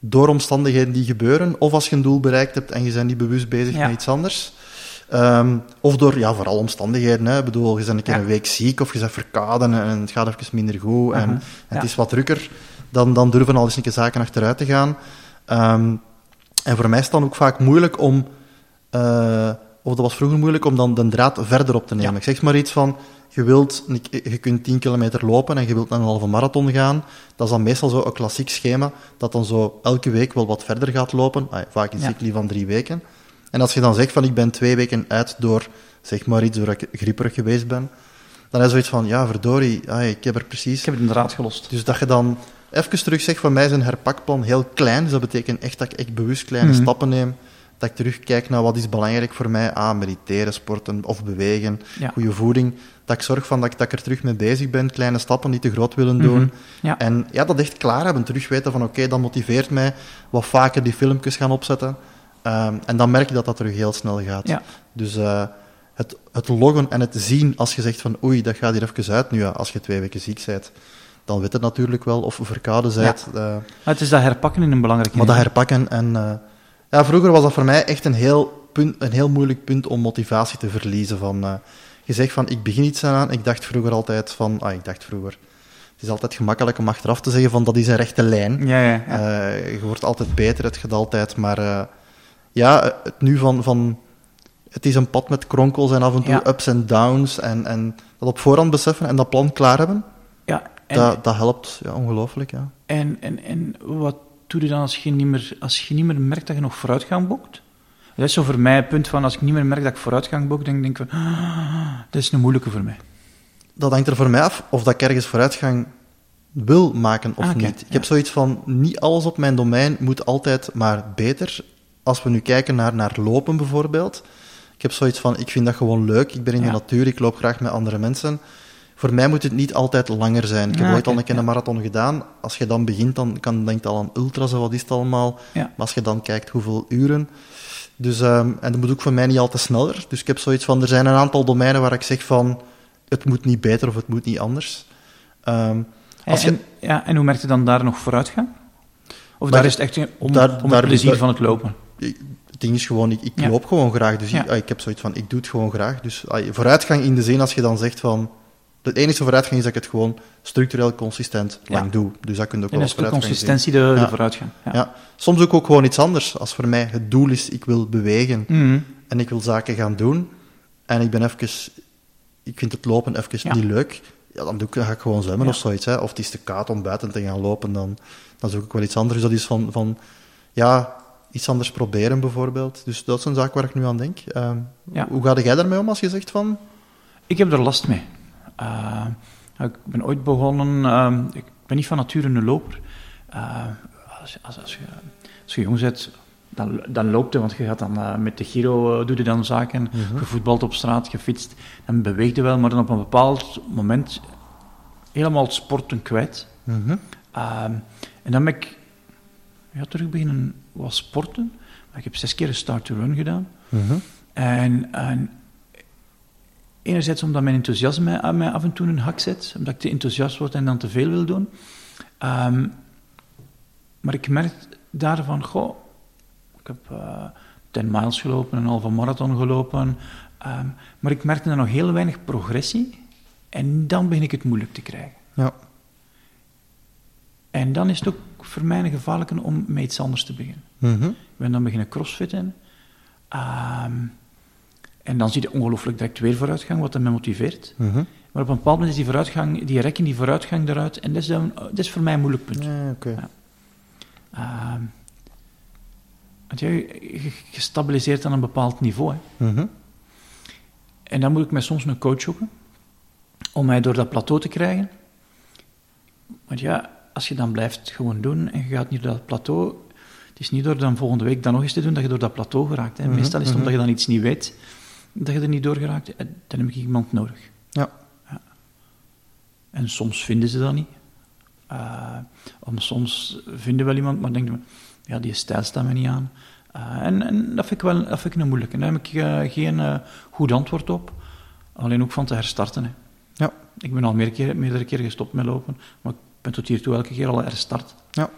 door omstandigheden die gebeuren, of als je een doel bereikt hebt en je bent niet bewust bezig Ja. met iets anders, ehm, of door, ja, vooral omstandigheden. Hè. Ik bedoel, je bent een keer Ja. een week ziek of je bent verkouden en het gaat even minder goed en, Mhm. en Ja. het is wat drukker, dan, dan durven al eens een keer zaken achteruit te gaan. Ehm, en voor mij is het dan ook vaak moeilijk om, eh, of dat was vroeger moeilijk, om dan de draad verder op te nemen. Ja. Ik zeg maar iets van, je, wilt, je kunt 10 kilometer lopen en je wilt naar een halve marathon gaan. Dat is dan meestal zo een klassiek schema, dat dan zo elke week wel wat verder gaat lopen. Ah, vaak een cycli van drie weken. En als je dan zegt van, ik ben twee weken uit door, zeg maar iets, doordat ik grieperig geweest ben, dan is zoiets van, ja, verdorie, ah, ik heb er precies... Ik heb het inderdaad gelost. Dus dat je dan even terug zegt, van mij is een herpakplan heel klein. Dus dat betekent echt dat ik echt bewust kleine Mhm. stappen neem. Dat ik terugkijk naar wat is belangrijk voor mij. Ah, mediteren, sporten of bewegen, Ja. goede voeding. Dat ik zorg van dat, ik, dat ik er terug mee bezig ben. Kleine stappen, niet te groot willen doen. Mhm. Ja. En ja, dat echt klaar hebben. Terug weten van oké, dat motiveert mij. Wat vaker die filmpjes gaan opzetten. Ehm, en dan merk je dat dat terug heel snel gaat. Ja. Dus eh, het, het loggen en het zien als je zegt van oei, dat gaat hier even uit. Nu ja, als je twee weken ziek bent, dan weet het natuurlijk wel. Of verkouden bent. eh, het is dat herpakken in een belangrijke maar dat herpakken. En eh, ja, vroeger was dat voor mij echt een heel, punt, een heel moeilijk punt om motivatie te verliezen. Van, je zegt van ik begin iets aan. Ik dacht vroeger altijd van, ah, ik dacht vroeger. Het is altijd gemakkelijk om achteraf te zeggen van dat is een rechte lijn. Ja, ja, ja. Je wordt altijd beter, het gaat altijd. Maar ja, het nu van, van. Het is een pad met kronkels en af en toe Ja. ups en downs. En, en dat op voorhand beseffen en dat plan klaar hebben, ja. En, dat, dat helpt ja, ongelooflijk. Ja. en, en, en wat doe je dan als je, niet meer, als je niet meer merkt dat je nog vooruitgang boekt? Dat is zo voor mij het punt van, als ik niet meer merk dat ik vooruitgang boek, dan denk ik van, ah, dat is een moeilijke voor mij. Dat hangt er voor mij af of dat ik ergens vooruitgang wil maken of Ah, niet. Ik ja. heb zoiets van, niet alles op mijn domein moet altijd maar beter. Als we nu kijken naar, naar lopen bijvoorbeeld. Ik heb zoiets van, ik vind dat gewoon leuk. Ik ben in de Ja. natuur, ik loop graag met andere mensen. Voor mij moet het niet altijd langer zijn. Ik heb ooit al een keer een marathon gedaan. Als je dan begint, dan kan denk je al aan ultras en wat is het allemaal. Ja. Maar als je dan kijkt hoeveel uren... Dus, ehm, en dat moet ook voor mij niet altijd sneller. Dus ik heb zoiets van, er zijn een aantal domeinen waar ik zeg van, het moet niet beter of het moet niet anders. Ehm, als je, en, ja, en hoe merk je dan daar nog vooruitgang? Of daar is het echt om, daar- om daar- het plezier daar- van het lopen? Ik- het ding is gewoon, ik, ik Ja. loop gewoon graag. Dus Ja. ik, ah, ik heb zoiets van, ik doe het gewoon graag. Dus ah, vooruitgang in de zin als je dan zegt van, de enige vooruitgang is dat ik het gewoon structureel consistent Ja. lang doe. Dus dat kun je ook En wel de vooruitgang consistentie, de, de vooruitgang. Ja. Ja. Soms ook, ook gewoon iets anders. Als voor mij het doel is, ik wil bewegen Mhm. en ik wil zaken gaan doen en ik ben even, ik vind het lopen even niet leuk, ja, dan, doe ik, dan ga ik gewoon zwemmen of zoiets. Hè. Of het is te koud om buiten te gaan lopen, dan, dan zoek ik wel iets anders. Dus dat is van, van ja, iets anders proberen bijvoorbeeld. Dus dat is een zaak waar ik nu aan denk. Ehm, Ja. Hoe ga jij daarmee om als je zegt van... Ik heb er last mee. Eh, ik ben ooit begonnen, ehm, ik ben niet van nature een loper. Eh, als, als, als, je, als je jong bent, dan, dan loopt je, want je gaat dan eh, met de Giro, eh, doe je dan zaken, Mhm. je voetbalt op straat, je fietst, dan beweeg je wel, maar dan op een bepaald moment helemaal het sporten kwijt. Mhm. Ehm, en dan ben ik ja, terug beginnen wat sporten. Ik heb zes keer een start-to-run gedaan. Mhm. En, en enerzijds omdat mijn enthousiasme aan mij af en toe een hak zet, omdat ik te enthousiast word en dan te veel wil doen. Ehm, maar ik merk daarvan, goh, ik heb eh 10 miles gelopen, een halve marathon gelopen, ehm, maar ik merkte dan nog heel weinig progressie en dan begin ik het moeilijk te krijgen. Ja. En dan is het ook voor mij een gevaarlijke om met iets anders te beginnen. Mhm. Ik ben dan beginnen crossfitten. Ehm, en dan zie je ongelooflijk direct weer vooruitgang, wat mij motiveert. Mhm. Maar op een bepaald moment is die vooruitgang, die rekken die vooruitgang eruit. En dat is, dan, dat is voor mij een moeilijk punt. Ja. Ehm, want je stabiliseert aan een bepaald niveau. Hè. Mhm. En dan moet ik mij soms een coach zoeken, om mij door dat plateau te krijgen. Want ja, als je dan blijft gewoon doen en je gaat niet door dat plateau, het is niet door dan volgende week dan nog eens te doen dat je door dat plateau geraakt. Hè. Mhm, Meestal is het omdat mhm. je dan iets niet weet, dat je er niet door geraakt. En Dan heb ik iemand nodig. Ja. En soms vinden ze dat niet. Eh, om soms vinden wel iemand, maar denken ja, die stijl staat me niet aan. Eh, en, en dat vind ik wel dat vind ik een moeilijke. Daar heb ik eh, geen eh, goed antwoord op. Alleen ook van te herstarten. Hè. Ja. Ik ben al meer keer, meerdere keren gestopt met lopen, maar ben tot hiertoe elke keer al herstart. Ja.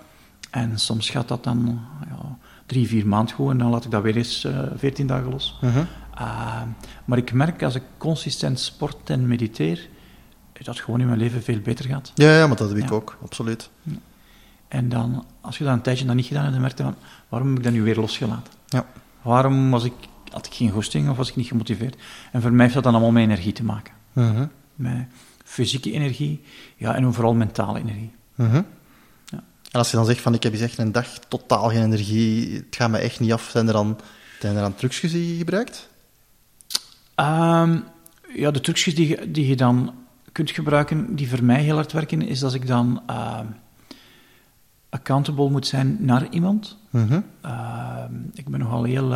En soms gaat dat dan ja, drie, vier maanden goed en dan laat ik dat weer eens eh, veertien dagen los. Mhm. Uh, maar ik merk als ik consistent sport en mediteer, dat het gewoon in mijn leven veel beter gaat. Ja, ja, maar dat heb ik Ja. ook, absoluut. En dan, als je dat een tijdje dan niet gedaan hebt, dan merk je van, waarom heb ik dat nu weer losgelaten? Ja. Waarom was ik, had ik geen goesting of was ik niet gemotiveerd? En voor mij heeft dat dan allemaal met energie te maken. Mhm. Met fysieke energie, ja, en vooral mentale energie. Mhm. Ja. En als je dan zegt van ik heb eens echt een dag totaal geen energie, het gaat me echt niet af, zijn er dan, zijn er dan trucjes die je gebruikt? Ehm, ja, de trucjes die, je- die je dan kunt gebruiken, die voor mij heel hard werken, is dat ik dan ehm, accountable moet zijn naar iemand. Mhm. Ehm, ik ben nogal heel.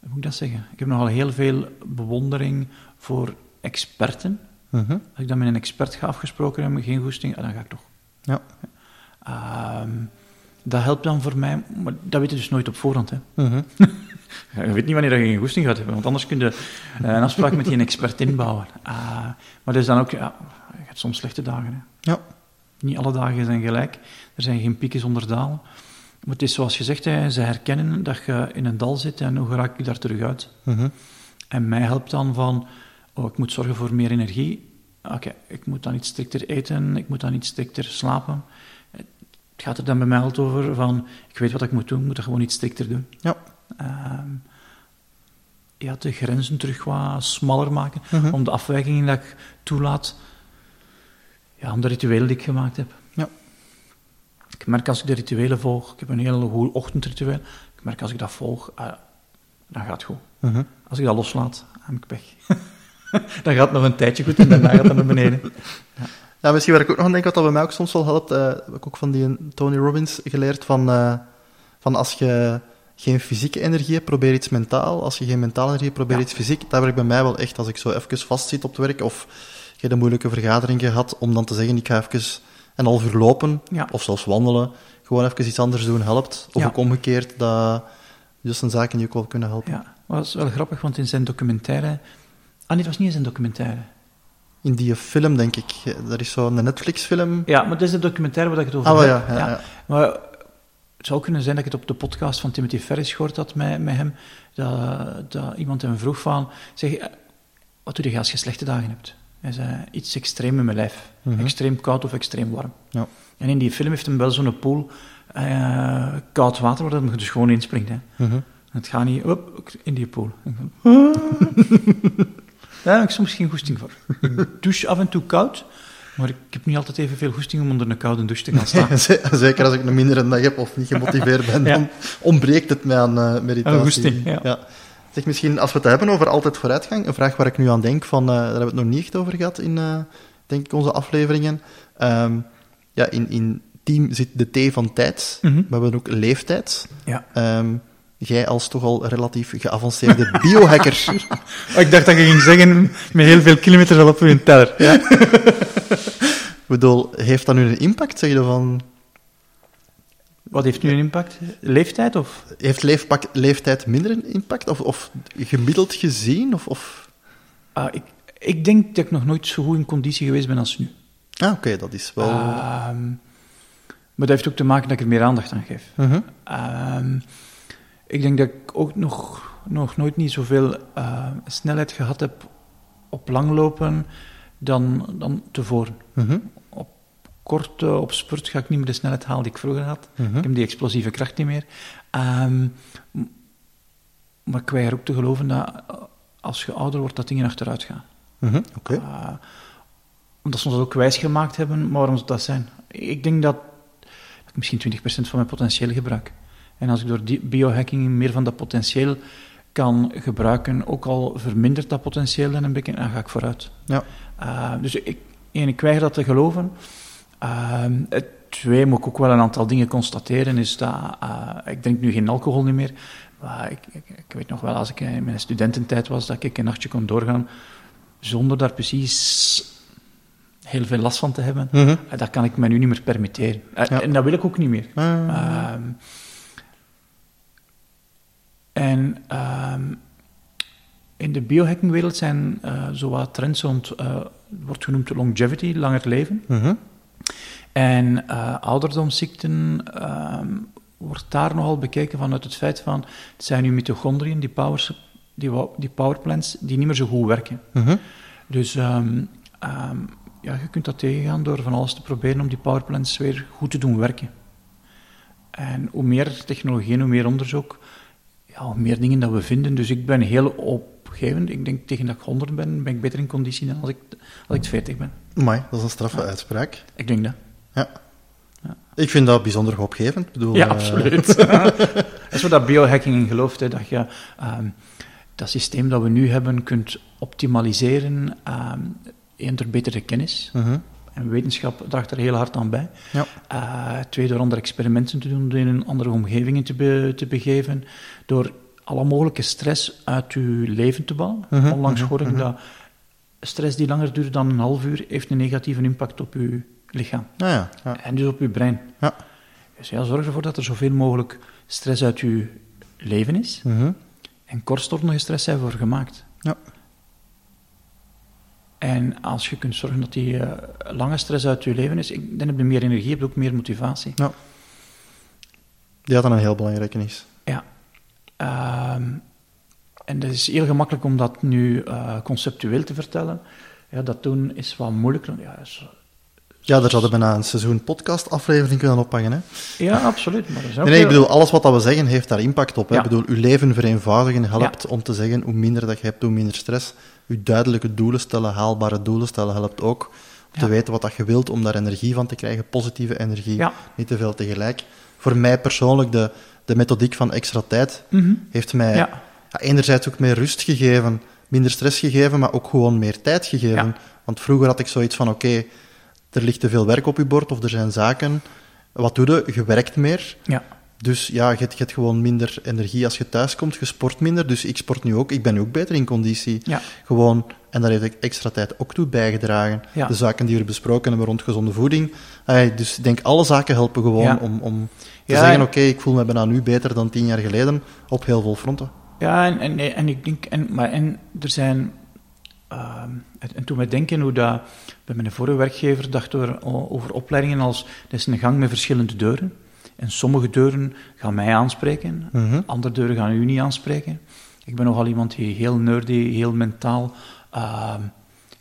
hoe moet ik dat zeggen? Ik heb nogal heel veel bewondering voor experten. Mhm. Als ik dan met een expert ga afgesproken hebben, geen goesting, ah, dan ga ik toch. Ja. Ehm, dat helpt dan voor mij, maar dat weet je dus nooit op voorhand. Hè. Mhm. Je weet niet wanneer je geen goesting gaat hebben, want anders kun je eh, een afspraak met die expert inbouwen. Ah, maar er is dan ook, ja, je hebt soms slechte dagen. Hè. Ja. Niet alle dagen zijn gelijk. Er zijn geen pieken zonder dalen. Maar het is zoals gezegd, hè, ze herkennen dat je in een dal zit en hoe raak ik daar terug uit. Mhm. En mij helpt dan van, oh, ik moet zorgen voor meer energie. Oké, ik moet dan iets strikter eten, ik moet dan iets strikter slapen. Het gaat er dan bij mij altijd over van, ik weet wat ik moet doen, ik moet dat gewoon iets strikter doen. Ja. Ehm, ja, de grenzen terug wat smaller maken, Mhm. om de afwijkingen dat ik toelaat, ja, om de rituelen die ik gemaakt heb. Ja. Ik merk als ik de rituelen volg, ik heb een heel goed ochtendritueel, ik merk als ik dat volg, ah, dan gaat het goed. Mhm. Als ik dat loslaat, heb ik pech. dan gaat het nog een tijdje goed en daarna gaat het naar beneden. Ja, misschien waar ik ook nog aan denk, wat dat bij mij ook soms wel helpt, eh, heb ik ook van die Tony Robbins geleerd, van, eh, van als je geen fysieke energie hebt, probeer iets mentaal. Als je geen mentale energie hebt, probeer Ja. iets fysiek. Dat werkt bij mij wel echt als ik zo even vastzit op het werk, of je hebt een moeilijke vergadering gehad, om dan te zeggen, ik ga even een half uur lopen, Ja. of zelfs wandelen, gewoon even iets anders doen helpt. Of ook omgekeerd, dat dus een zaken die ook wel kunnen helpen. Ja, dat is wel grappig, want in zijn documentaire... Ah, nee, het was niet in zijn documentaire. In die film, denk ik, dat is zo'n Netflix-film. Ja, maar het is de documentaire waar ik het over Ah, heb. ja, ja, ja. Maar het zou kunnen zijn dat ik het op de podcast van Timothy Ferris gehoord had met, met hem, dat, dat iemand hem vroeg van, zeg, eh, wat doe je als je slechte dagen hebt? Hij zei, iets extreem in mijn lijf. Mhm. Extreem koud of extreem warm. Ja. En in die film heeft hem wel zo'n pool, eh, koud water, waar hij dus gewoon inspringt. Hè. Mhm. Het gaat niet op in die pool. Daar heb ik soms geen goesting voor. Ik douche af en toe koud, maar ik heb niet altijd evenveel goesting om onder een koude douche te gaan staan. Zeker als ik een mindere dag heb of niet gemotiveerd ben, dan ontbreekt het mij aan eh, meditatie. Goesting, ja. Zeg misschien, als we het hebben over altijd vooruitgang, een vraag waar ik nu aan denk, van, eh, daar hebben we het nog niet echt over gehad in eh, denk ik, onze afleveringen. Ehm, ja, in, in team zit de T van tijd, Mhm. maar we hebben ook leeftijd. Ja. Ehm, jij als toch al relatief geavanceerde biohacker. Ik dacht dat je ging zeggen met heel veel kilometers al op je teller. Ja. Ik bedoel, heeft dat nu een impact? Zeg je van, Wat heeft nu een impact? Leeftijd of? heeft leefpak, leeftijd minder een impact? Of, of gemiddeld gezien? Of, of... Ah, ik, ik denk dat ik nog nooit zo goed in conditie geweest ben als nu. Ah, oké, dat is wel... Ehm, maar dat heeft ook te maken dat ik er meer aandacht aan geef. Mhm. Ehm, ik denk dat ik ook nog, nog nooit niet zoveel eh, snelheid gehad heb op langlopen dan, dan tevoren. Mhm. Op kort, eh, op spurt ga ik niet meer de snelheid halen die ik vroeger had. Mhm. Ik heb die explosieve kracht niet meer. Ehm, maar ik weiger ook te geloven dat eh, als je ouder wordt, dat dingen achteruit gaan. Mhm. Eh, omdat ze ons dat ook wijsgemaakt hebben, maar waarom zou dat zijn? Ik denk dat, dat ik misschien 20% van mijn potentieel gebruik. En als ik door die biohacking meer van dat potentieel kan gebruiken, ook al vermindert dat potentieel dan een beetje, dan ga ik vooruit. Ja. Eh, dus ik, één, ik weiger dat te geloven. Ehm, het twee, moet ik ook wel een aantal dingen constateren, is dat, eh, ik drink nu geen alcohol niet meer, maar ik, ik, ik weet nog wel, als ik in mijn studententijd was, dat ik een nachtje kon doorgaan, zonder daar precies heel veel last van te hebben. Mhm. Eh, Dat kan ik me nu niet meer permitteren. Eh, Ja. En dat wil ik ook niet meer. Ehm, En ehm, in de biohackingwereld zijn uh, zowat trends rond, uh, wordt genoemd longevity, langer leven. Mhm. En uh, ouderdomsziekten ehm, wordt daar nogal bekeken vanuit het feit van, het zijn nu mitochondriën, die, powers, die, die powerplants, die niet meer zo goed werken. Mhm. Dus um, um, ja, je kunt dat tegengaan door van alles te proberen om die powerplants weer goed te doen werken. En hoe meer technologie en hoe meer onderzoek, ja, hoe meer dingen dat we vinden. Dus ik ben heel opgevend. Ik denk tegen dat ik 100 ben, ben ik beter in conditie dan als ik, als ik 40 ben. Mooi, dat is een straffe ja. uitspraak. Ik denk dat. Ja. ja. Ik vind dat bijzonder hoopgevend. Ik bedoel, ja, uh... absoluut. dat is wat dat biohacking in gelooft, hè, dat je um, dat systeem dat we nu hebben kunt optimaliseren, um, één door betere kennis. Uh -huh. En wetenschap draagt er heel hard aan bij. Ja. Uh, twee, door andere experimenten te doen, in andere omgevingen te, be, te begeven, door alle mogelijke stress uit je leven te bouwen. Uh -huh, Onlangs hoorde ik dat stress die langer duurt dan een half uur, heeft een negatieve impact op je lichaam. Ja, ja, ja. En dus op je brein. Ja. Dus ja, zorg ervoor dat er zoveel mogelijk stress uit je leven is. En kortstondige stress zijn voor gemaakt. Ja. En als je kunt zorgen dat die uh, lange stress uit je leven is, dan heb je meer energie, heb je ook meer motivatie. Ja. Die had dan een heel belangrijke is. Ja. Um, en het is heel gemakkelijk om dat nu uh, conceptueel te vertellen. Ja, dat doen is wat moeilijker. Ja, is, ja, daar zouden we bijna een seizoen podcast-aflevering kunnen oppakken. Hè? Ja, absoluut. Maar nee, nee, ik bedoel, alles wat dat we zeggen heeft daar impact op. Hè? Ja. Ik bedoel, uw leven vereenvoudigen helpt Ja. om te zeggen hoe minder dat je hebt, hoe minder stress. Uw duidelijke doelen stellen, haalbare doelen stellen helpt ook. Om te weten wat dat je wilt, om daar energie van te krijgen, positieve energie, niet te veel tegelijk. Voor mij persoonlijk, de, de methodiek van extra tijd Mhm. heeft mij Ja. ja, enerzijds ook meer rust gegeven, minder stress gegeven, maar ook gewoon meer tijd gegeven. Ja. Want vroeger had ik zoiets van, oké, er ligt te veel werk op je bord, of er zijn zaken. Wat doe je? Je werkt meer. Dus ja, je hebt, je hebt gewoon minder energie als je thuis komt. Je sport minder, dus ik sport nu ook. Ik ben nu ook beter in conditie. Ja. Gewoon, en daar heeft ik extra tijd ook toe bijgedragen. Ja. De zaken die we besproken hebben rond gezonde voeding. Dus ik denk, alle zaken helpen gewoon Ja. om, om te zeggen, en- oké, ik voel me bijna nu beter dan tien jaar geleden, op heel veel fronten. Ja, en, en, en ik denk, en, maar en er zijn, ehm, en, en toen we denken hoe dat, bij mijn vorige werkgever dachten we over opleidingen als, dat is een gang met verschillende deuren. En sommige deuren gaan mij aanspreken, Mhm. andere deuren gaan u niet aanspreken. Ik ben nogal iemand die heel nerdy, heel mentaal ehm,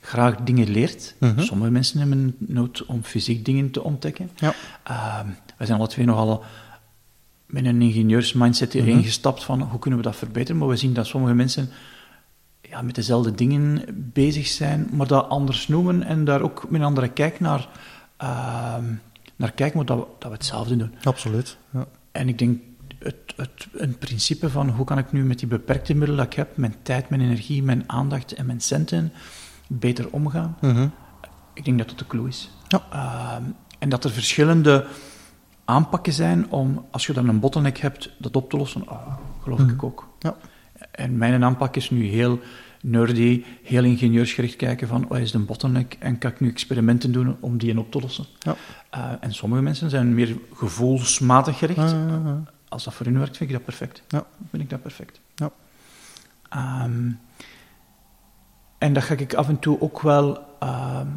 graag dingen leert. Mhm. Sommige mensen hebben nood om fysiek dingen te ontdekken. Ja. Ehm, wij zijn alle twee nogal met een ingenieursmindset erin Mhm. gestapt van hoe kunnen we dat verbeteren. Maar we zien dat sommige mensen ja, met dezelfde dingen bezig zijn, maar dat anders noemen en daar ook met een andere kijk naar, ehm, naar kijken, maar dat we, dat we hetzelfde doen. Absoluut. Ja. En ik denk, het, het, een principe van hoe kan ik nu met die beperkte middelen dat ik heb, mijn tijd, mijn energie, mijn aandacht en mijn centen, beter omgaan. Mhm. Ik denk dat dat de clue is. Ja. Ehm, en dat er verschillende aanpakken zijn om, als je dan een bottleneck hebt, dat op te lossen. Ah, geloof Mhm. ik ook. Ja. En mijn aanpak is nu heel nerdy, heel ingenieursgericht kijken van wat is de bottleneck en kan ik nu experimenten doen om die op te lossen. Ja. Eh, en sommige mensen zijn meer gevoelsmatig gericht. Ah, ah, ah. Als dat voor hun werkt, vind ik dat perfect. Ja. Vind ik dat perfect. Ja. Ehm, en dat ga ik af en toe ook wel... ehm,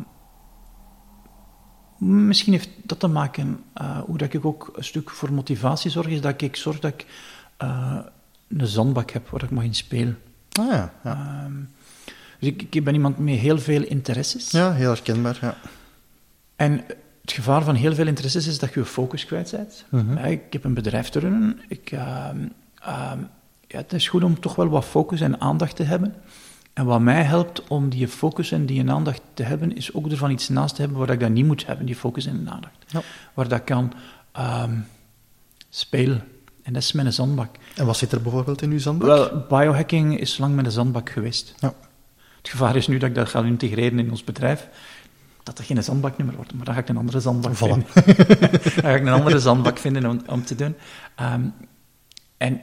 misschien heeft dat te maken uh, hoe dat ik ook een stuk voor motivatie zorg, is dat ik zorg dat ik uh, een zandbak heb waar ik mag in spelen. Ah, ja, ja. Ehm, dus ik, ik ben iemand met heel veel interesses. ja, heel herkenbaar. Ja. En het gevaar van heel veel interesses is dat je je focus kwijt bent. Mhm. Ja, ik heb een bedrijf te runnen. Ik, ehm, ehm, ja, het is goed om toch wel wat focus en aandacht te hebben. En wat mij helpt om die focus en die aandacht te hebben, is ook ervan iets naast te hebben waar ik dat niet moet hebben, die focus en aandacht. Ja. Waar dat kan spelen. En dat is mijn zandbak. En wat zit er bijvoorbeeld in uw zandbak? Wel, biohacking is lang met een zandbak geweest. Ja. Het gevaar is nu dat ik dat ga integreren in ons bedrijf, dat er geen zandbak meer wordt. Maar dan ga ik een andere zandbak Voilà. vinden. dan ga ik een andere zandbak vinden om, om te doen. Ehm, en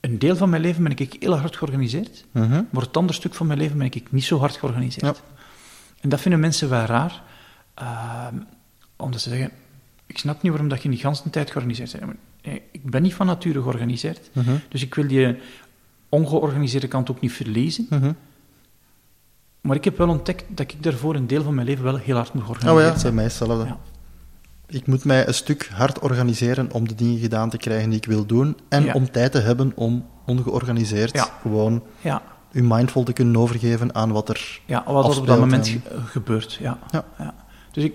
een deel van mijn leven ben ik heel hard georganiseerd, Mhm. maar het andere stuk van mijn leven ben ik niet zo hard georganiseerd. Ja. En dat vinden mensen wel raar, ehm, omdat ze zeggen, ik snap niet waarom dat je niet de hele tijd georganiseerd bent. Eh, ik ben niet van nature georganiseerd. Mhm. Dus ik wil die ongeorganiseerde kant ook niet verliezen. Mhm. Maar ik heb wel ontdekt dat ik daarvoor een deel van mijn leven wel heel hard moet Oh organiseren. ja, bij mij hetzelfde. Ja. Ik moet mij een stuk hard organiseren om de dingen gedaan te krijgen die ik wil doen. En Ja. om tijd te hebben om ongeorganiseerd Ja. gewoon Ja, je mindful te kunnen overgeven aan wat er... ja wat er op dat moment en- ge- gebeurt. Ja. Ja. Dus ik,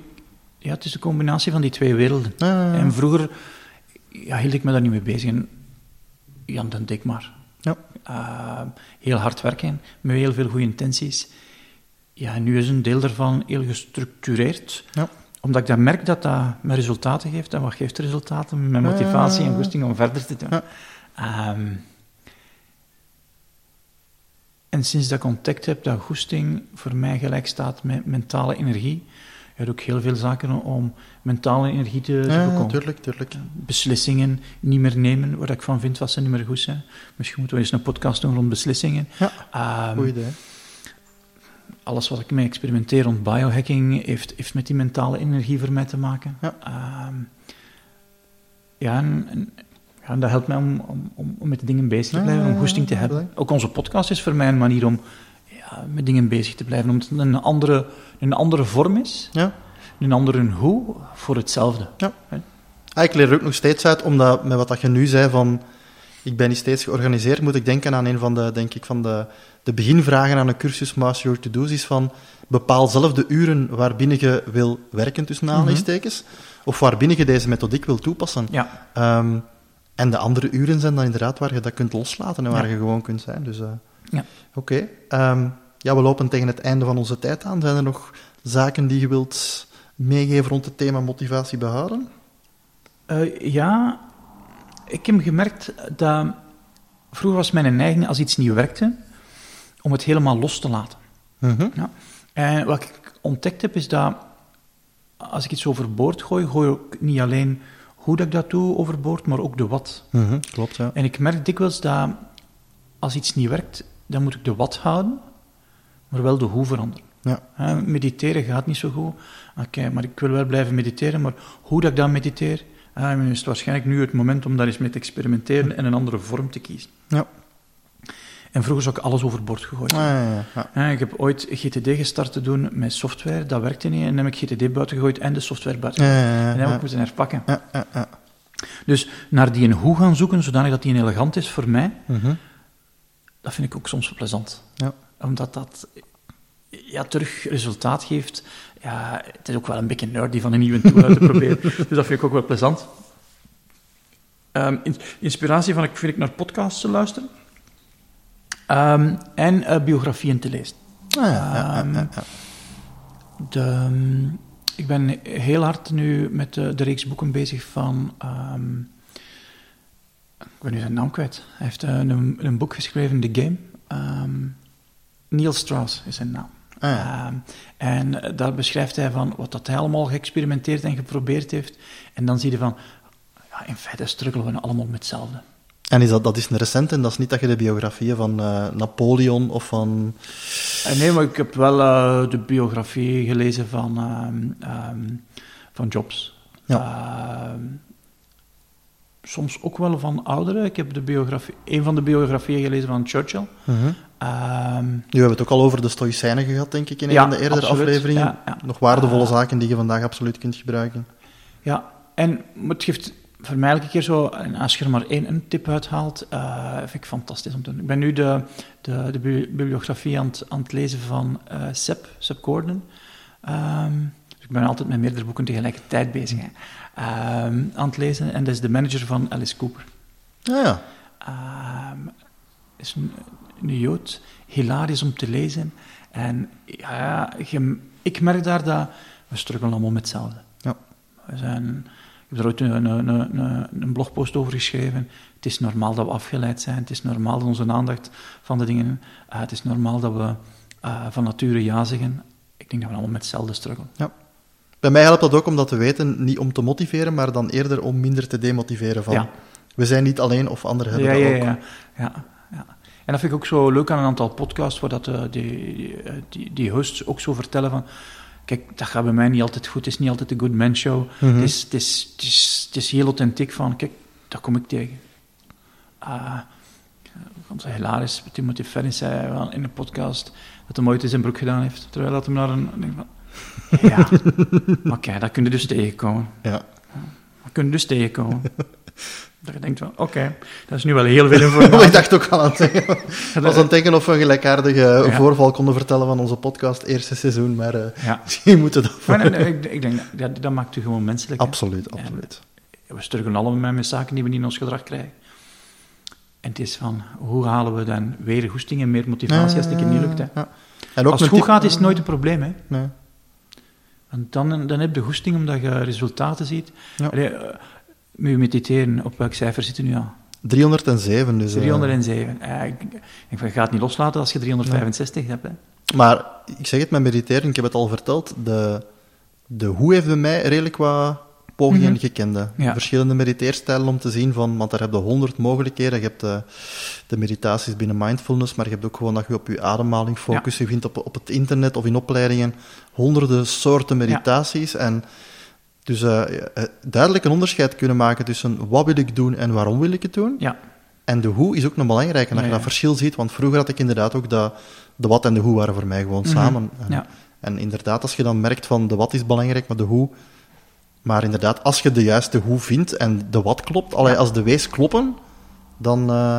ja, het is de combinatie van die twee werelden. En vroeger ja, hield ik me daar niet mee bezig. En ja, dan deed ik maar. Ja. Eh, heel hard werken, met heel veel goede intenties. Ja, nu is een deel daarvan heel gestructureerd. Ja. Omdat ik dan merk dat dat me resultaten geeft. En wat geeft resultaten? Mijn motivatie en goesting om verder te doen. Ehm, en sinds dat ik ontdekt heb dat goesting voor mij gelijk staat met mentale energie, doe ik heel veel zaken om mentale energie te, te Ja, bekomen tuurlijk, tuurlijk. beslissingen niet meer nemen waar ik van vind wat ze niet meer goed zijn. Misschien moeten we eens een podcast doen rond beslissingen. Ja, Ehm, goed idee. alles wat ik mee experimenteer rond biohacking heeft, heeft met die mentale energie voor mij te maken. Ja. Ehm, ja, en, en- ja, dat helpt mij om, om, om, met de dingen bezig te Ja, blijven, om goesting te hebben. Ook onze podcast is voor mij een manier om ja, met dingen bezig te blijven, omdat het een andere, een andere vorm is, Ja. een andere hoe voor hetzelfde. Ah, ik leer er ook nog steeds uit, omdat met wat dat je nu zei van ik ben niet steeds georganiseerd, moet ik denken aan een van de, denk ik, van de, de beginvragen aan een cursus Master Your To-Do's is van bepaal zelf de uren waarbinnen je wil werken, tussen aanhalingstekens, of waarbinnen je deze methodiek wil toepassen. Ja, Ehm, en de andere uren zijn dan inderdaad waar je dat kunt loslaten en waar Ja. je gewoon kunt zijn. Dus, eh, Ja. Oké. Ehm, ja, we lopen tegen het einde van onze tijd aan. Zijn er nog zaken die je wilt meegeven rond het thema motivatie behouden? Eh, ja, ik heb gemerkt dat vroeger was mijn neiging als iets niet werkte, om het helemaal los te laten. Mhm. Ja. En wat ik ontdekt heb, is dat als ik iets overboord gooi, gooi ik niet alleen hoe dat ik dat doe overboord, maar ook de wat. Mhm, Klopt, ja. En ik merk dikwijls dat als iets niet werkt, dan moet ik de wat houden, maar wel de hoe veranderen. Ja. Hè, mediteren gaat niet zo goed. Oké, maar ik wil wel blijven mediteren, maar hoe dat ik dan mediteer, hè, is het waarschijnlijk nu het moment om daar eens mee te experimenteren en een andere vorm te kiezen. Ja. En vroeger zou ik alles overboord gegooid. Ah, ja, ja, ja. Hè, ik heb ooit GTD gestart te doen met software, dat werkte niet, en dan heb ik GTD buiten gegooid en de software buiten Ja, gegooid. En dan heb ik moeten herpakken. Dus naar die een hoe gaan zoeken, zodanig dat die een elegant is voor mij, Mhm. Dat vind ik ook soms wel plezant. Ja. Omdat dat ja, terug resultaat geeft. Ja, het is ook wel een beetje nerdy van een nieuwe tool uit te proberen. dus dat vind ik ook wel plezant. Ehm, in- inspiratie van, ik vind ik naar podcasts te luisteren. Ehm, en eh, biografieën te lezen. Ah, ja, ja, ja, Ehm, ja. De, ik ben heel hard nu met de, de reeks boeken bezig van... ik ben nu zijn naam kwijt. Hij heeft eh, een, een boek geschreven, The Game. Ehm, Neil Strauss is zijn naam. Ah, ja. Ehm, en eh, daar beschrijft hij van wat dat hij allemaal geëxperimenteerd en geprobeerd heeft. En dan zie je van, ja, in feite struggelen we allemaal met hetzelfde. En is dat, dat is een recent en dat is niet dat je de biografieën van eh, Napoleon of van... Nee, maar ik heb wel de biografie gelezen van, ehm, van Jobs. Ehm, soms ook wel van ouderen. Ik heb de biografie, een van de biografieën gelezen van Churchill. Mhm. Ehm, Nu hebben we het ook al over de Stoïcijnen gehad, denk ik, in een Ja, van de eerdere absoluut. afleveringen. Ja, ja. Nog waardevolle Ah. zaken die je vandaag absoluut kunt gebruiken. Ja, en het geeft voor mij elke keer zo, en als je er maar één een tip uithaalt, eh vind ik fantastisch om te doen. Ik ben nu de, de, de bi- bibliografie aan het, aan het lezen van eh Seb, Seb Gordon. Ehm, dus ik ben altijd met meerdere boeken tegelijkertijd bezig. Hè. Ehm, aan het lezen, en dat is de manager van Alice Cooper. Ja, ja. Ehm is een, een Jood, hilarisch om te lezen. En ja, je- ik merk daar dat we struggelen allemaal met hetzelfde. Ja. We zijn, ik heb er ooit een, een, een, blogpost over geschreven. Het is normaal dat we afgeleid zijn. Het is normaal dat onze aandacht van de dingen... eh, het is normaal dat we eh, van nature ja zeggen. Ik denk dat we allemaal met hetzelfde struggelen. Bij mij helpt dat ook om dat te weten, niet om te motiveren, maar dan eerder om minder te demotiveren. Van, Ja. We zijn niet alleen of anderen hebben ja, dat ja, ook. ja, ja, ja. En dat vind ik ook zo leuk aan een aantal podcasts, waar dat, eh, die, die, eh, die, die hosts ook zo vertellen van... Kijk, dat gaat bij mij niet altijd goed. Het is niet altijd een good man show. Mhm. het, is, het, is, het, is, het is heel authentiek van... Kijk, dat kom ik tegen. Uh, onze hilarisch, Timothy Ferris zei in een podcast dat hij ooit in zijn broek gedaan heeft, terwijl dat hem naar een... Ja, oké, dat kun je dus tegenkomen. Ja. Dat kun je dus tegenkomen. Dat je denkt van, oké, dat is nu wel heel veel informatie. ik dacht ook al aan het denken. was aan het denken of we een gelijkaardige voorval konden vertellen van onze podcast eerste seizoen, maar uh, ja. misschien moeten dat... Maar, nee, ik, ik, denk, dat, dat maakt u gewoon menselijk. Absoluut, absoluut. En we struggelen allemaal met zaken die we niet in ons gedrag krijgen. En het is van, hoe halen we dan weer goesting en meer motivatie als het niet lukt? Hè? Ja. En ook als het goed gaat, is het nooit een probleem. Hè? Nee. Want dan, dan heb je goesting omdat je resultaten ziet. Ja. Allee, uh, mediteren, op welk cijfer zit je nu aan? 307. Dus, 307. Uh, ik, ik, ik ga het niet loslaten als je 365 nee. hebt. Hè? Maar ik zeg het met mediteren, ik heb het al verteld, de, de hoe heeft bij mij redelijk wat pogingen mm -hmm. gekende. Ja. Verschillende mediteerstijlen om te zien van, want daar heb je honderd mogelijkheden. Je hebt de, de, meditaties binnen mindfulness, maar je hebt ook gewoon dat je op je ademhaling focust. Ja. Je vindt op, op het internet of in opleidingen honderden soorten meditaties. Ja. En dus uh, duidelijk een onderscheid kunnen maken tussen wat wil ik doen en waarom wil ik het doen. Ja. En de hoe is ook nog belangrijk. En dat je dat verschil ziet, want vroeger had ik inderdaad ook dat de wat en de hoe waren voor mij gewoon mm -hmm. samen. Ja. En inderdaad, als je dan merkt van de wat is belangrijk, maar de hoe maar inderdaad, als je de juiste hoe vindt en de wat klopt, allee, als de wees kloppen, dan... Uh,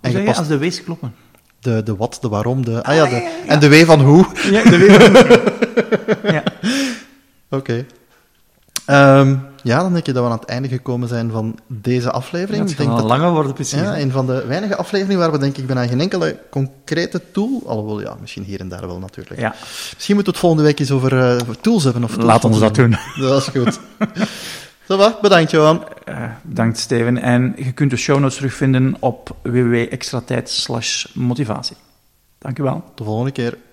en je past, als de wees kloppen? De, de wat, de waarom, de... Ah, ja, de, ja, ja, En de wee van hoe. Ja, de wee van hoe. ja. Oké. Okay. Um, ja, dan denk je dat we aan het einde gekomen zijn van deze aflevering. Het denk dat het langer worden, precies. Ja, een van de weinige afleveringen waar we denk ik bijna geen enkele concrete tool, alhoewel ja, misschien hier en daar wel natuurlijk. Ja. Misschien moeten we het volgende week eens over uh, tools hebben. Of Laat ons dat doen. Dat is goed. Zo bedankt Johan. Uh, bedankt Steven. En je kunt de show notes terugvinden op www.extratijd motivatie. Dank u wel. De volgende keer.